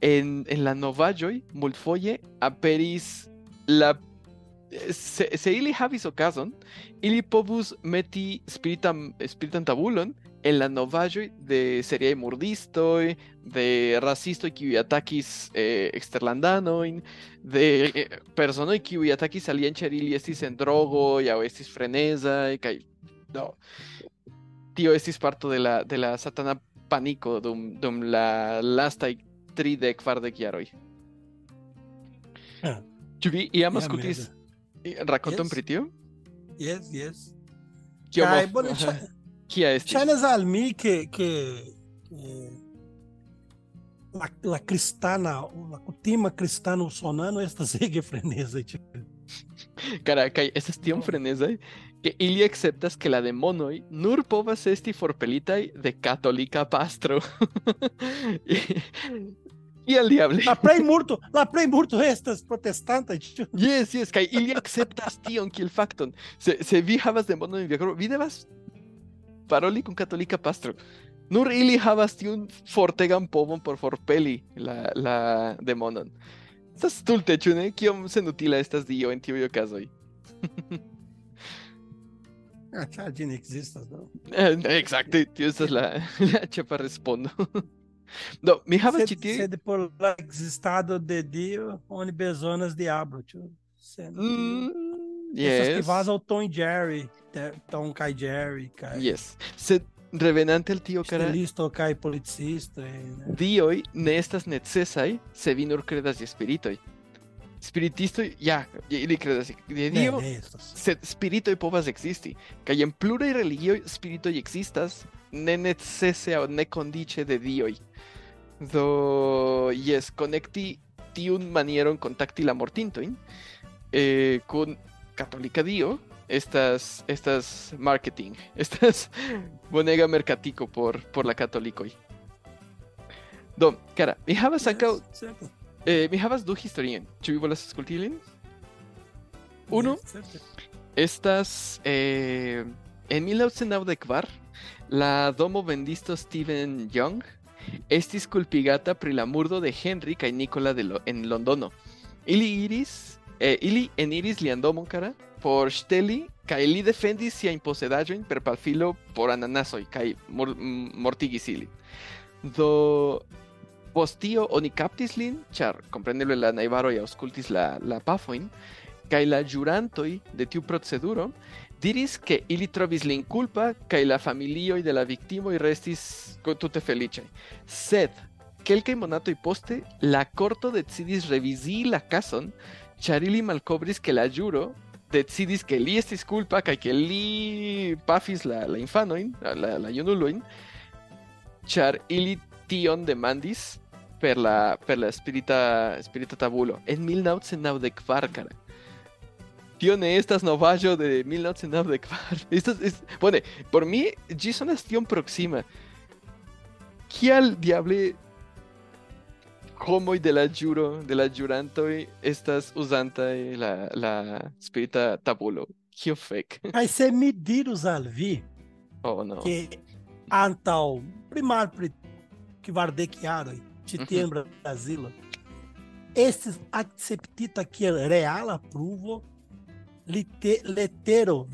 en, en la novaĵoj multfoje aperis la se, se ili havis okazon, ili povus meti spiritan, spiritan tabulon en la novaĵoj de seriaj murdistoj, de rasistoj kiuj atakis eh, eksterlandanojn, de eh, personoj kiuj atakis aliajn ĉar ili estis en drogoj aŭ estis frenezaj kaj no, tio estis parto de la de la satana paniko dum dum la lastaj tridek kvardek jaroj. Ah. Ĉu vi iam Ia aŭskultis merda. rakonton Yes. pri tio? yes, yes. Kaj bone, Aha. ŝa- Kia estis? ŝajnas al mi ke ke ke la, la cristana, la kutima cristana usonano estas ege freneza. Tio. Cara, kai estas tiom frenezaj, ke ili akceptas ke la demonoj nur povas esti forpelitaj de katolika pastro. Kial diable? La plej multo, la plej multo estas protestanta. Tio. Yes, yes, kaj ili akceptas tion kiel fakton. Se, se vi havas korpo, vi devas paroli kun katolika pastro. Nur ili havas tiun fortegan povon por forpeli la, la demonon. Estas stulte, ĉu ne? Kiom senutila estas Dio en tiuj okazoj? Ah, ĉar ĝi ne ekzistas, do. Eh, Exacte, tio estas la, la ĉefa respondo. Do, mi havas ĉi tie sed por la ekzistado de Dio, oni bezonas diablo, tio. Sendo que Mm, Essas que yes. vazam o Tom e Jerry, Tom cai Jerry, cai Yes. Sed revenante al tio cara, estilista, cai policista, né? dioj ne estas necesaj se vi nur kredas je spiritoj. Spiritistoj, ja, ili kredas je Ne, Dio, ne estas. sed spiritoj povas ekzisti. Kaj en pluraj religioj spiritoj ekzistas, ne necese aŭ ne kondiĉe de dioj. Do, jes, konekti tiun manieron kontakti la mortintojn eh, kun katolika dio estas estas marketing, estas bonega mercatico por por la katolikoj. Do, cara, mi ankaŭ Certo, eh, mi havas du aŭskulti ilin? Unu, certo. Estas eh, en 1994 la domo vendisto Steven Young estis culpigata pri la murdo de Henry kaj Nicola de lo, en Londono. Ili iris eh, ili eniris lian domon kara por ŝteli kaj li defendis siajn posedaĵojn per pafilo por ananasoj kaj mor, m- mortigis ilin. Do post tio oni lin, ĉar kompreneble la najbaroj aŭskultis la, la pafojn, kaj la ĵurantoj de tiu proceduro diris ke ili trovis lin kulpa kaj la de la viktimoj restis ko- tute feliĉaj. Sed kelkaj monatoj poste la korto decidis revizii la cason ĉar ili malkovris ke la ĵuro decidis ke li estis kulpa kaj ke li pafis la, la infanojn, la, la, junulojn, ĉar ili tion demandis per la, per la spirita, spirita tabulo en 1994, cara. Tio ne estas novaĵo de 1994. Estas es, bone, por mi ĝi sonas tiom proksima. Kial diable como y de la juro, de la jurantoi estas usantai la, la spirita tabulo. Kio fake aí se mi dirus al vi, oh, que antaŭ primarpri kvardek jaroj te uhum. tie Brasil, esses estis que é real a pruvo lite, letero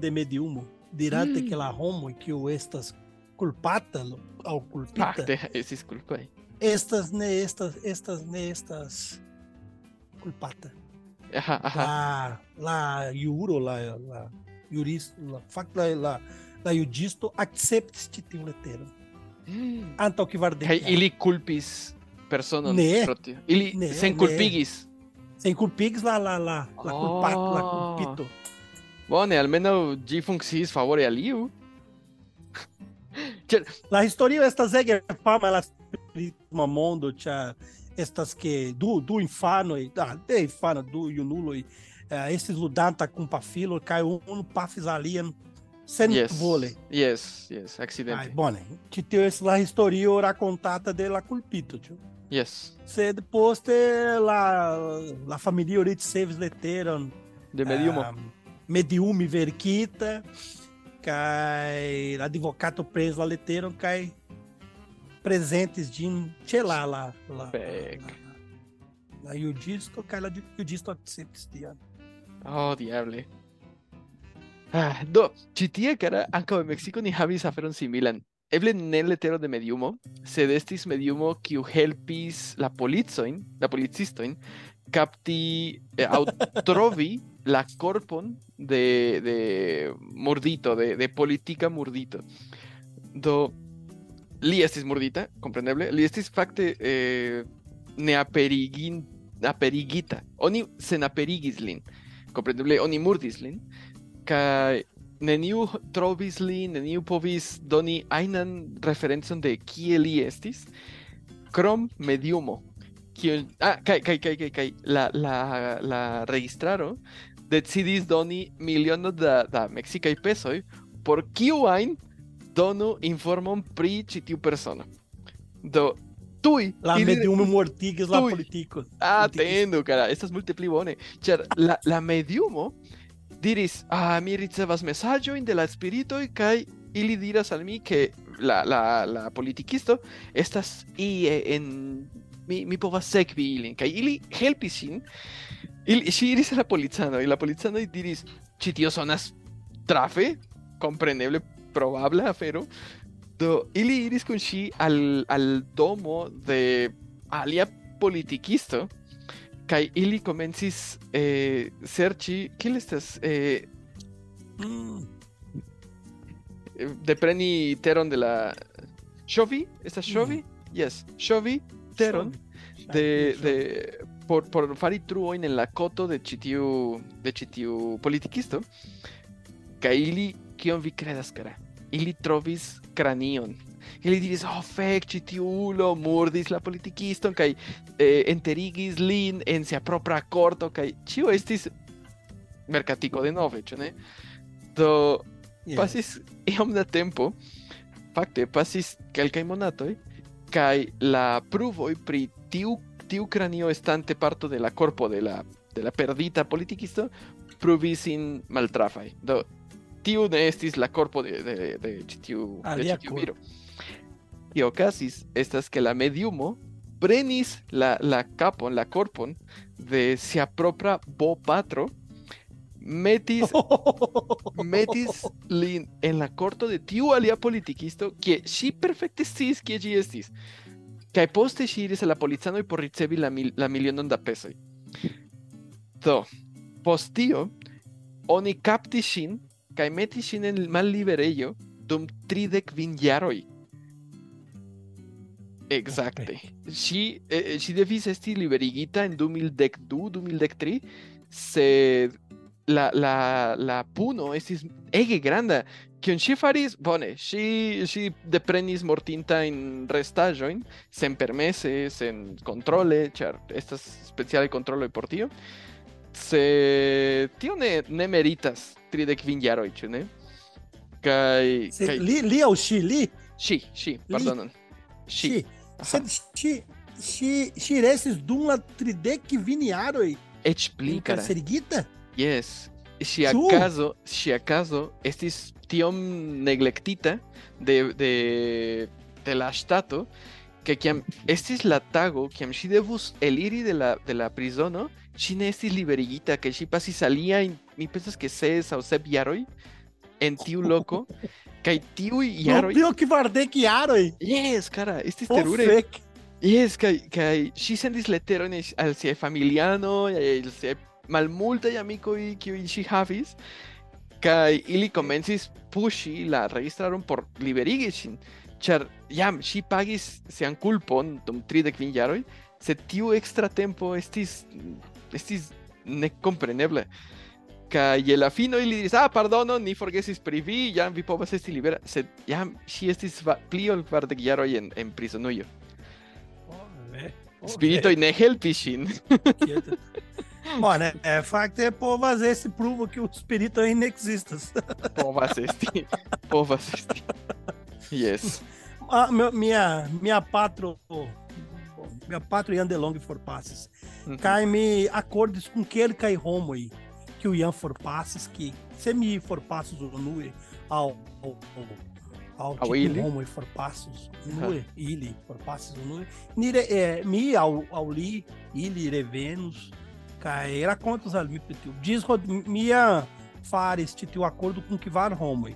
de mediumo dirante hum. que la homo o estas kulpata aŭ kulpita. Ah, esses culpa aí estas ne estas estas ne estas culpata Ajá, ajá. la la iuro la la juris la la la la judisto acceptis te letero Mm. que Kaj vardequiaro ili culpis personon Ne. pro tio. Ili Ne, senkulpigis. sem culpigis la la la la culpata la Oh. culpito Bone, almenaŭ ĝi funkciis favore al iu. La historio estas ege fama la prisma mundo c'è estas que do do infano e da de infano do yunulo e uh, esses ludanta com pafilo cai um pafis alien sen yes. vole yes yes accidente. Ai bone né? ti teu esse la contata de della culpito tio. Yes. Se depois te la la família orit seves leteron de medium uh, ah, mediumi verquita cai advocato preso la leteron cai prezentis ĝin ĉe la la la Fek. la, la juĝisto kaj la juĝisto akceptis tion. Oh, diable. Ah, do, ĉi tie, cara, ankaŭ en Meksiko ni havis aferon similan. Eble ne letero de mediumo, sed estis mediumo kiu helpis la policojn, la policistojn, capti eh, aŭ trovi la korpon de, de murdito, de, de politika murdito. Do, li estis murdita, kompreneble, li estis fakte eh, neaperigin, aperigita. Oni senaperigis lin. Kompreneble, oni murdis lin. Kaj neniu trovis lin, neniu povis doni ajnan referencon de kie li estis. Chrome Mediumo. Kiun, ah, kai, kai, kai, kai, kai. La, la, la registraro decidis doni miliono da, da mexicaj pesoj por kiu ajn donu informon pri ĉi tiu persono. Do tuj La ili- mediumo mortigis la Tuj. politico. Atendu, cara, estas multe pli bone. Ĉar la, la mediumo diris, ah, mi ricevas mesaĝojn de la spiritoj kaj ili diras al mi ke la, la, la politikisto estas ie en mi, mi povas sekvi ilin kaj ili helpis ŝin. Il, ŝi iris al la policano y la policano diris, ĉi tio sonas trafe, compreneble probabla afero. Do ili iris kun ŝi al, al domo de alia politikisto kaj ili komencis eh, serĉi kiel estas eh, Mm. eh, depreni teron de la ŝovi estas ŝovi yes ŝovi teron de, de por, por fari truojn en la koto de ĉi tiu de ĉi tiu politikisto kaj ili kion vi kredas kara ili trovis kranion ili diris oh fek ĉi tiu ulo murdis la politikiston kaj eh, enterigis lin en sia propra korto kaj ĉio estis merkatiko de nove ĉu ne do Yeah. pasis iom da tempo, fakte pasis kelkaj monatoj, kaj la pruvoj pri tiu tiu kranio estante parto de la korpo de la de la perdita politikisto pruvis sin maltrafaj. Do tiu ne estis la korpo de de de ĉi tiu de Alia ĉi tiu viro. Okazis estas ke la mediumo prenis la la kapon, la korpon de sia propra bopatro metis metis lin en la korto de tiu alia politikisto kie ŝi perfekte sciis kie ĝi estis. Kaj poste ŝi iris al la policanoj por ricevi la, mil, la milionon da pesoj. Do, post tio, oni kaptis ŝin kaj metis ŝin en malliberejo dum tridek kvin jaroj. Exacte. Ŝi eh, ŝi devis esti liberigita en 2012, 2013, sed la, la, la puno estis ege granda. Kion ŝi faris? Bone, ŝi ŝi deprenis mortintajn restaĵojn senpermese, sen kontrole, ĉar estas specialaj kontroloj por tio. Se tio ne, ne meritas tridek kvin jaroj, ĉu ne? Kaj Se, kaj li, li aŭ ŝi, li, ŝi, pardonon. Ŝi. ŝi. Aha. Sed ŝi, ŝi, ŝi restis dum la Eĉ pli kara. encarcerigita? Yes. Si acaso, si acaso estis tiom neglectita de, de, de la ŝtato, que kiam estis la tago, kiam ŝi devus eliri de la, de la prizono, ŝi ne estis liberigita, que ŝi pasis aliajn, mi pensas que ses aŭ sep jaroj en tiu loko, kaj tiuj No, jaroj... pli ol kvardek jaroj. Yes, cara, estis Oh, terure. Yes, kaj kaj ŝi sendis leterojn al- al siaj familianoj, al siaj malmultaj amikoj kiuj ŝi havis, kaj ili komencis puŝi la registraron por liberigi ŝin, ĉar jam ŝi pagis sian kulpon dum tridek kvin jaroj, sed tiu ekstra tempo estis estis nekomprenebla. Kaj je la fino ili diris, ah, pardono, ni forgesis pri vi, jam vi povas esti libera, sed jam ŝi estis pli ol kvardek jaroj en, en prizonujo. Oh, ve. Oh, Spiritoj ne helpis ŝin. Bone, é, fakte povas esti pruvo que o spirito ainda existas. Povas esti. Povas esti. Yes. Ah, meu- minha, minha patro, Pátria Ian DeLong for Passes. Uhum. Cai-me acordes com que ele cai Romo aí. Que o Ian for Passes, que semi me for Passes o Nui ao, ao, ao, ao ele. Romo e for Passes o Nui, uhum. ele for Passes o Nue. Nire, é, mi ao, ao li, ele revenus. Caera contos ali, petiu. Diz minha fares, titio acordo com que var Romo.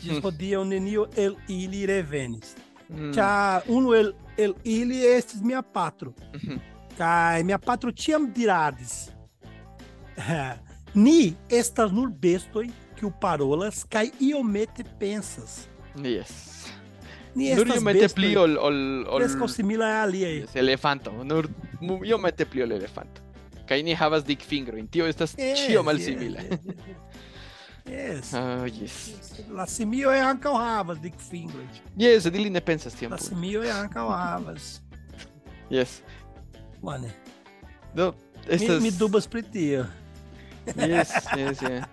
Diz rodia o nenio ele ili revenis. Hum. Tchá, uno ele ele estes minha patro. Uhum. cai minha patro tiam dirades. Eh, ni estas nur bestoi que o parolas kai iomete pensas. Yes. Ni estas nur iomete pli ol ol ol Preskaŭ simila ali ai. Yes, elefanto, nur iomete pli ol elefanto. cai ni havas dick finger in tio estas eh, yes, eh, mal simila Yes, yes, yes. La simioj ankaŭ havas dikfingroj. Yes, sed ili ne pensas tiam La plu. simioj ankaŭ havas. Yes. Bone. No, Mi, estas... mi dubas pri tio. Yes, yes, yeah.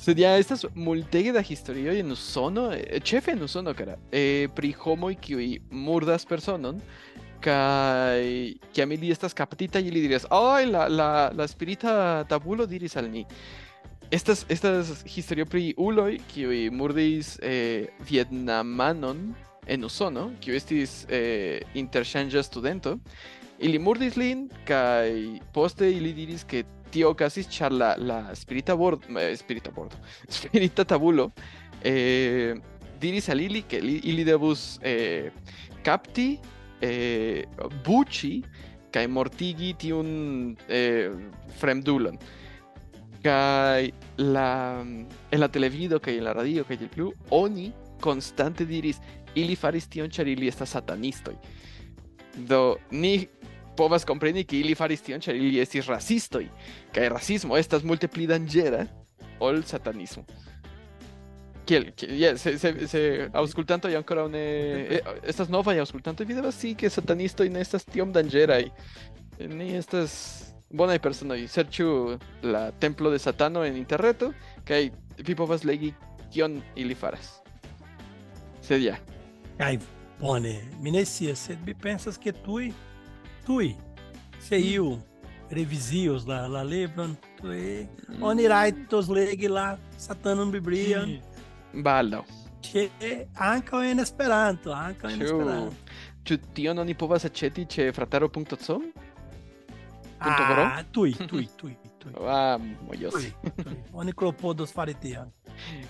Sedia estas multege da historioj en Usono, ĉefe en Usono, kara, eh, pri homoj kiuj murdas personon kaj kiam ili estas kaptita ili diras, "Ay, la la la spirita tabulo diris al ni." Estas estas historio pri uloj kiuj murdis eh, vietnamanon en Usono, kiu estis eh, studento, ili murdis lin kaj poste ili diris ke tio okazis ĉar la la spirita bordo, eh, spirita bordo, spirita tabulo eh, diris al ili ke li, ili devus eh, kapti eh, buĉi mortigi tiun eh, fremdulon. Kaj la en la televido kaj en la radio kaj tiel plu oni konstante diris ili faris tion ĉar ili estas satanistoj. Do ni povas kompreni ke ili faris tion ĉar ili estis rasistoj kaj rasismo estas multe pli danĝera ol satanismo. Kiel, kiel se, se, se aŭskultantoj ankoraŭ ne eh, estas novaj aŭskultantoj vi devas scii ke satanistoj ne estas tiom danĝeraj. Ni estas bonaj personoj. Serĉu la templo de Satano en interreto kaj vi povas legi kion ili faras. Sed ja. Ai, bone. Mi ne scias, sed mi pensas ke tuj, tuj, se iu revizios la, la libron, tuj, oni rajtos legi la satanon biblion, Baldaŭ. ĉe ankaŭ en Esperanto, ankaŭ en Esperanto. ĉu tion oni povas aĉeti ĉe frataro.com? Ah, tuj, tuj, tuj, tuj. Ah, mojos. tuj, tuj. Oni klopodos.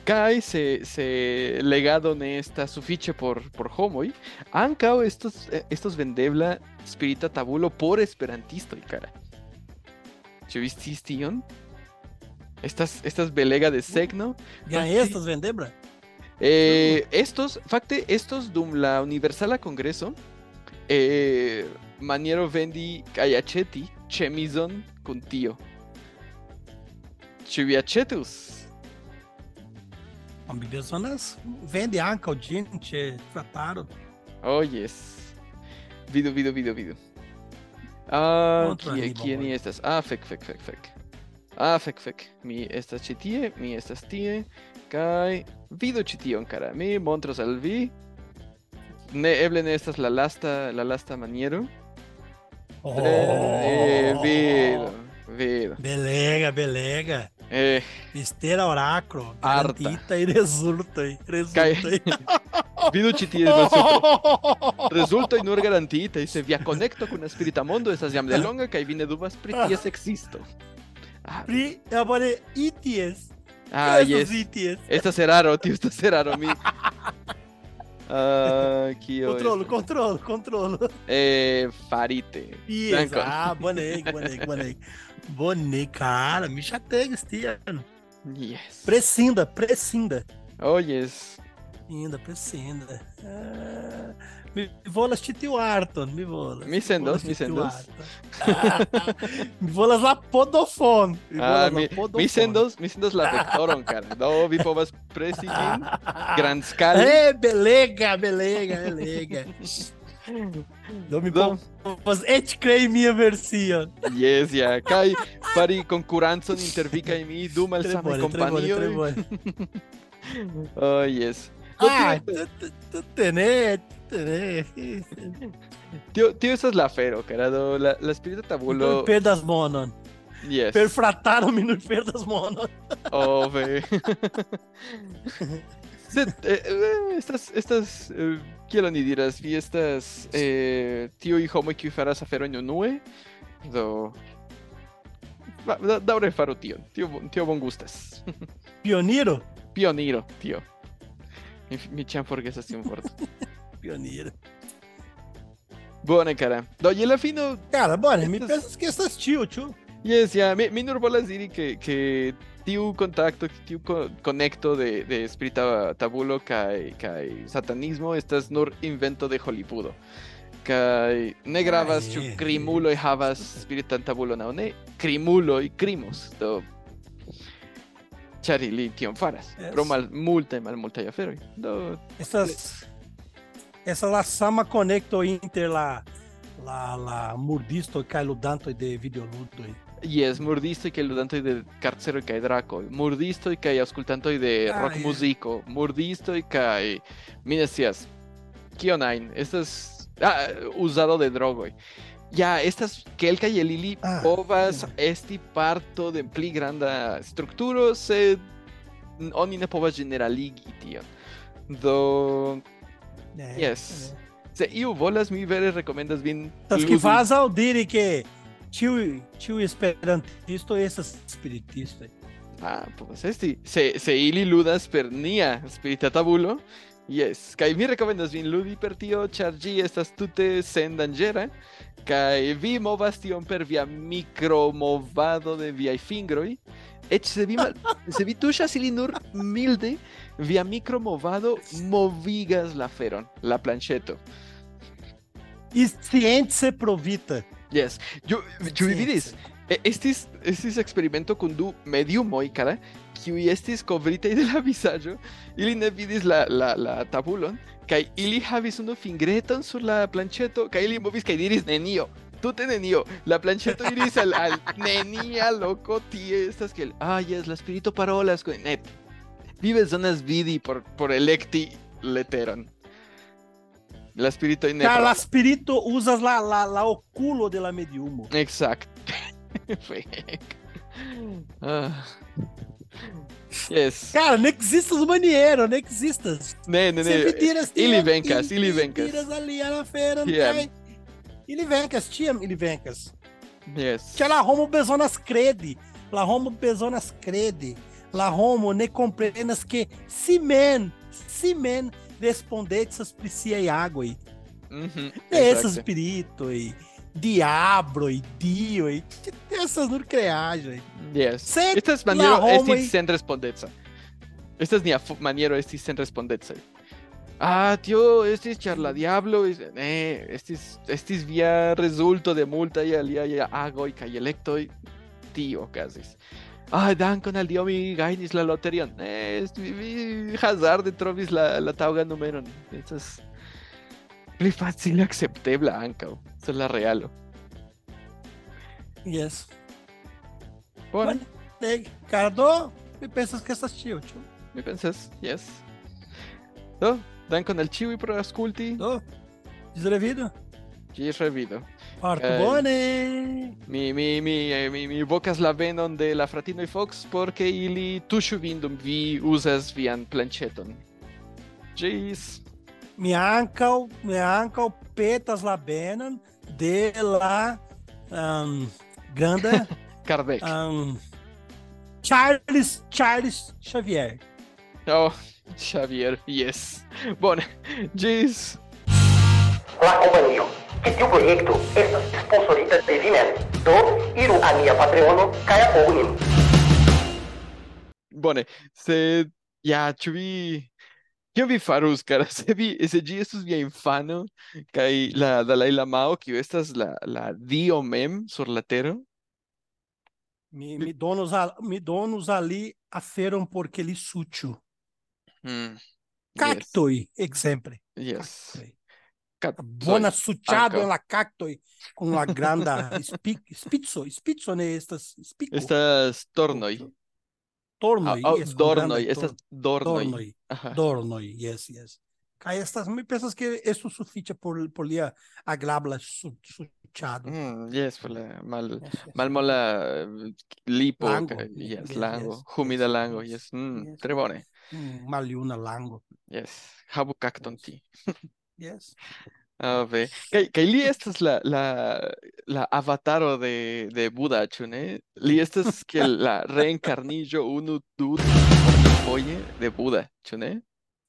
Kaj se, se legado ne estas sufiĉe por, por homoj, ankaŭ estos, estos vendebla spirita tabulo por esperantistoj, kara. Ĉu vi sciis tion? Estas, estas belega de. Ja Fakte- estas vendebla? Eh, estos, fakte, estos dum la Universala Kongreso, eh, maniero vendi kaj aĉeti Ĉu vi aĉetus? Mi bezonas vende ankaŭ ĝin ĉe frataro. Oh, yes. Vidu, vidu, vidu, vidu. Ah, kie, kie ni estas? Ah, fek, fek, fek, fek. Ah, fek, fek. Mi estas ĉi tie, mi estas tie, kaj vidu ĉi tion, kara. Mi montros al vi. Ne, eble ne estas la lasta, la lasta maniero. Oh, Eh, vidu, vidu. Belega, belega. Eh, Mistera oráculo. Garantita e resultoj. kaj Resultoj. vidu ĉi tie malsupre. Rezultoj nur garantiitaj, se via konekto kun la spirita mondo estas jam de longa kaj vi ne dubas pri ties ekzisto. Ah, Pri, agora, ITS. ah Essas yes. ITS. Estas eraro, tio, estas eraro. Mi... Uh, que controlo, hoje... controlo, controlo. É, farite. É ah, boneco, boneco, boneco. Boneco, cara, me chatei este. Yes. Prescinda, prescinda. Oh, yes. Prescinda, prescinda. Ah mi volas ĉi tiu arton, mi volas. Mi sendos, mi sendos. Ah, mi volas la podofon. Mi Ah, volas mi, sendos, mi sendos la vektoron, cara. Do, vi povas presi ĝin grandskale. É, belega, belega, belega. Do mi Do. povas eĉ krei mia version. Yes, ja. Kaj fari konkurencon inter vi kaj mi du Tre malsamaj bone, tre bone, tre kompanioj. bone. Oh, yes. Ah, tu- tenés. tio, tio estas la afero, cara. Do, la, la spirita tabulo... Perdas monon. Yes. Per frataron mi nur perdas monon. Oh, ve. Eh, eh, estas, estas, eh, kiel oni diras, vi estas eh, tiuj homoj kiuj faras aferojn unue, do... Va, da, daŭre faru tion, tio, bon- tio bongustas. Pioniro. Pioniro, tio. Mi, mi ĉiam forgesas tiun vorton. Pioniro. Bone, cara. Do, je la fino, Cara, mi Estas- pensas que estas tio, tio. Yes, ya, mi, mi que, que tiu contacto, tiu co- conecto de, de spirita tabulo kai, kai satanismo estas nur invento de Hollywoodo. Kai ne gravas ĉu yeah. krimuloj havas spiritan tabulon aŭ ne, krimuloj krimos, do ĉar ili tion faras, pro mal multaj malmultaj aferoj. Do Estas. Essa la sama conecto inter la la, la murdisto kaj ludantoj de videoludoj. Yes, murdistoj kaj ludantoj de karceroj kaj drakoj, murdistoj kaj aŭskultantoj de Ah, rokmuziko, murdistoj kaj mi ne scias kion ajn, estas ah, uzado de drogoj. Ja, estas kelkaj el ili Ah, povas ja. esti parto de pli granda strukturo, sed oni ne povas generaligi tion. Do Yes. Se iu volas, mi vere rekomendas vin Tas que faz ao dire que tio, tio esperantisto estas spiritistoj. Ah, povas esti. Se, se ili ludas per nia spirita tabulo, yes. Kaj mi rekomendas vin ludi per tio, ĉar ĝi estas tute danĝera, kaj vi movas tion per via mikromovado de viaj fingroj. Eĉ se vi, mal, se vi tuŝas ili nur milde, via mikromovado movigas la feron, la planŝeto. E science provita. Yes. Ĉu ĉu vi vidis? E- Estis, estis experimento kun du mediumoj kara, kiuj estis kovritaj de la vizaĝo. Ili ne vidis la, la, la tabulon, kaj ili havis unu fingreton sur la planĉeto, kaj ili movis kaj diris nenio. Tute nenio. La planĉeto iris al, al nenia loko tie estas kiel, ah, yes, la spirito parolas kun ne. Vi bezonas vidi por, por elekti leteron. La spiritoj ne Cara, la spirito uzas la, la, la oculo de la mediumo. Exact. Fake. Ah. Yes. Cara, não existe os manieros, não existe. Ne, ne, Sempre ne. tiras, tiras, vencas. Tiras ali na feira, não Yeah. tem. Ele vem que as tia ele Yes. Que é la homo besonas crede. La homo besonas crede. ela homo ne comprenas que simen, simen respondetsas e água. Uhum, Esses espírito e diablo e dio e essas não creagem. Yes. é Estas maniero estis sen respondeca. Estas minha maniero estis sem respondeca. Ah, tio, estis ĉar la diablo, es- ne, estis estis via rezulto de multaj aliaj agoj kaj elektoj. Tio okazis. Ah, dankon al Dio mi gajnis la loterion. Ne, est- vi, vi hazarde trovis la, la taŭgan numeron. Estas pli facile akceptebla ankaŭ. Esa es la realo. Yes. Bone, Bone. Ei, Cara, do, me pensas que tio, tio. mi pensas, yes. Do, dankon al ĉiuj pro aŭskulti. Do, disrevido? Ĝis revido. Parto Eh, bone. Mi, mi, mi, eh, mi, mi vocas la venon de la fratinoj Fox porque ili tuŝu vin dum vi uzas vian planĉeton. Ĝis. Mi ankaŭ, mi ankaŭ petas la benon de la um, granda Kardec. um, Charles Charles Xavier. Oh, Xavier, yes. Bom, né? diz. Olá, companheiro. Que o projeto é sponsorita de Vimen, do Iru a minha patrono, Kaya Ognin. Bom, né? se. Já, tive. Kio vi farus, cara, se vi, se gi estus via infano, kai la Dalai Lamao, kiu estas la, la dio mem sur la tero, me, me, donos, a, me donos ali aferam porque li sutil. Mm. Cactoi, yes. exemple. Yes. Cactoi. Cactoi. Bona succiado la cactoi con la granda spic spizzo, spizzo ne estas spico. Estas tornoi. Tornoi, oh, oh, yes, dornoi, estas dornoi. Dornoi, Aha. dornoi, yes, yes. Kaj estas mi pensas que esto sufiĉe por por lia agrabla su, suĉado. Mm, yes, por la mal yes, yes. malmola eh, lipo, lango. yes, yes, lango, yes, humida yes, lango, yes, yes. Mm, yes. tre bone. Maljuna lango. yes, habu cacton Yes. ti. Yes. Ave, kaj kaj li estas la la la avataro de de Buda, ĉu ne? Li estas kiel la reenkarniĝo unu du foje de Buda, ĉu ne?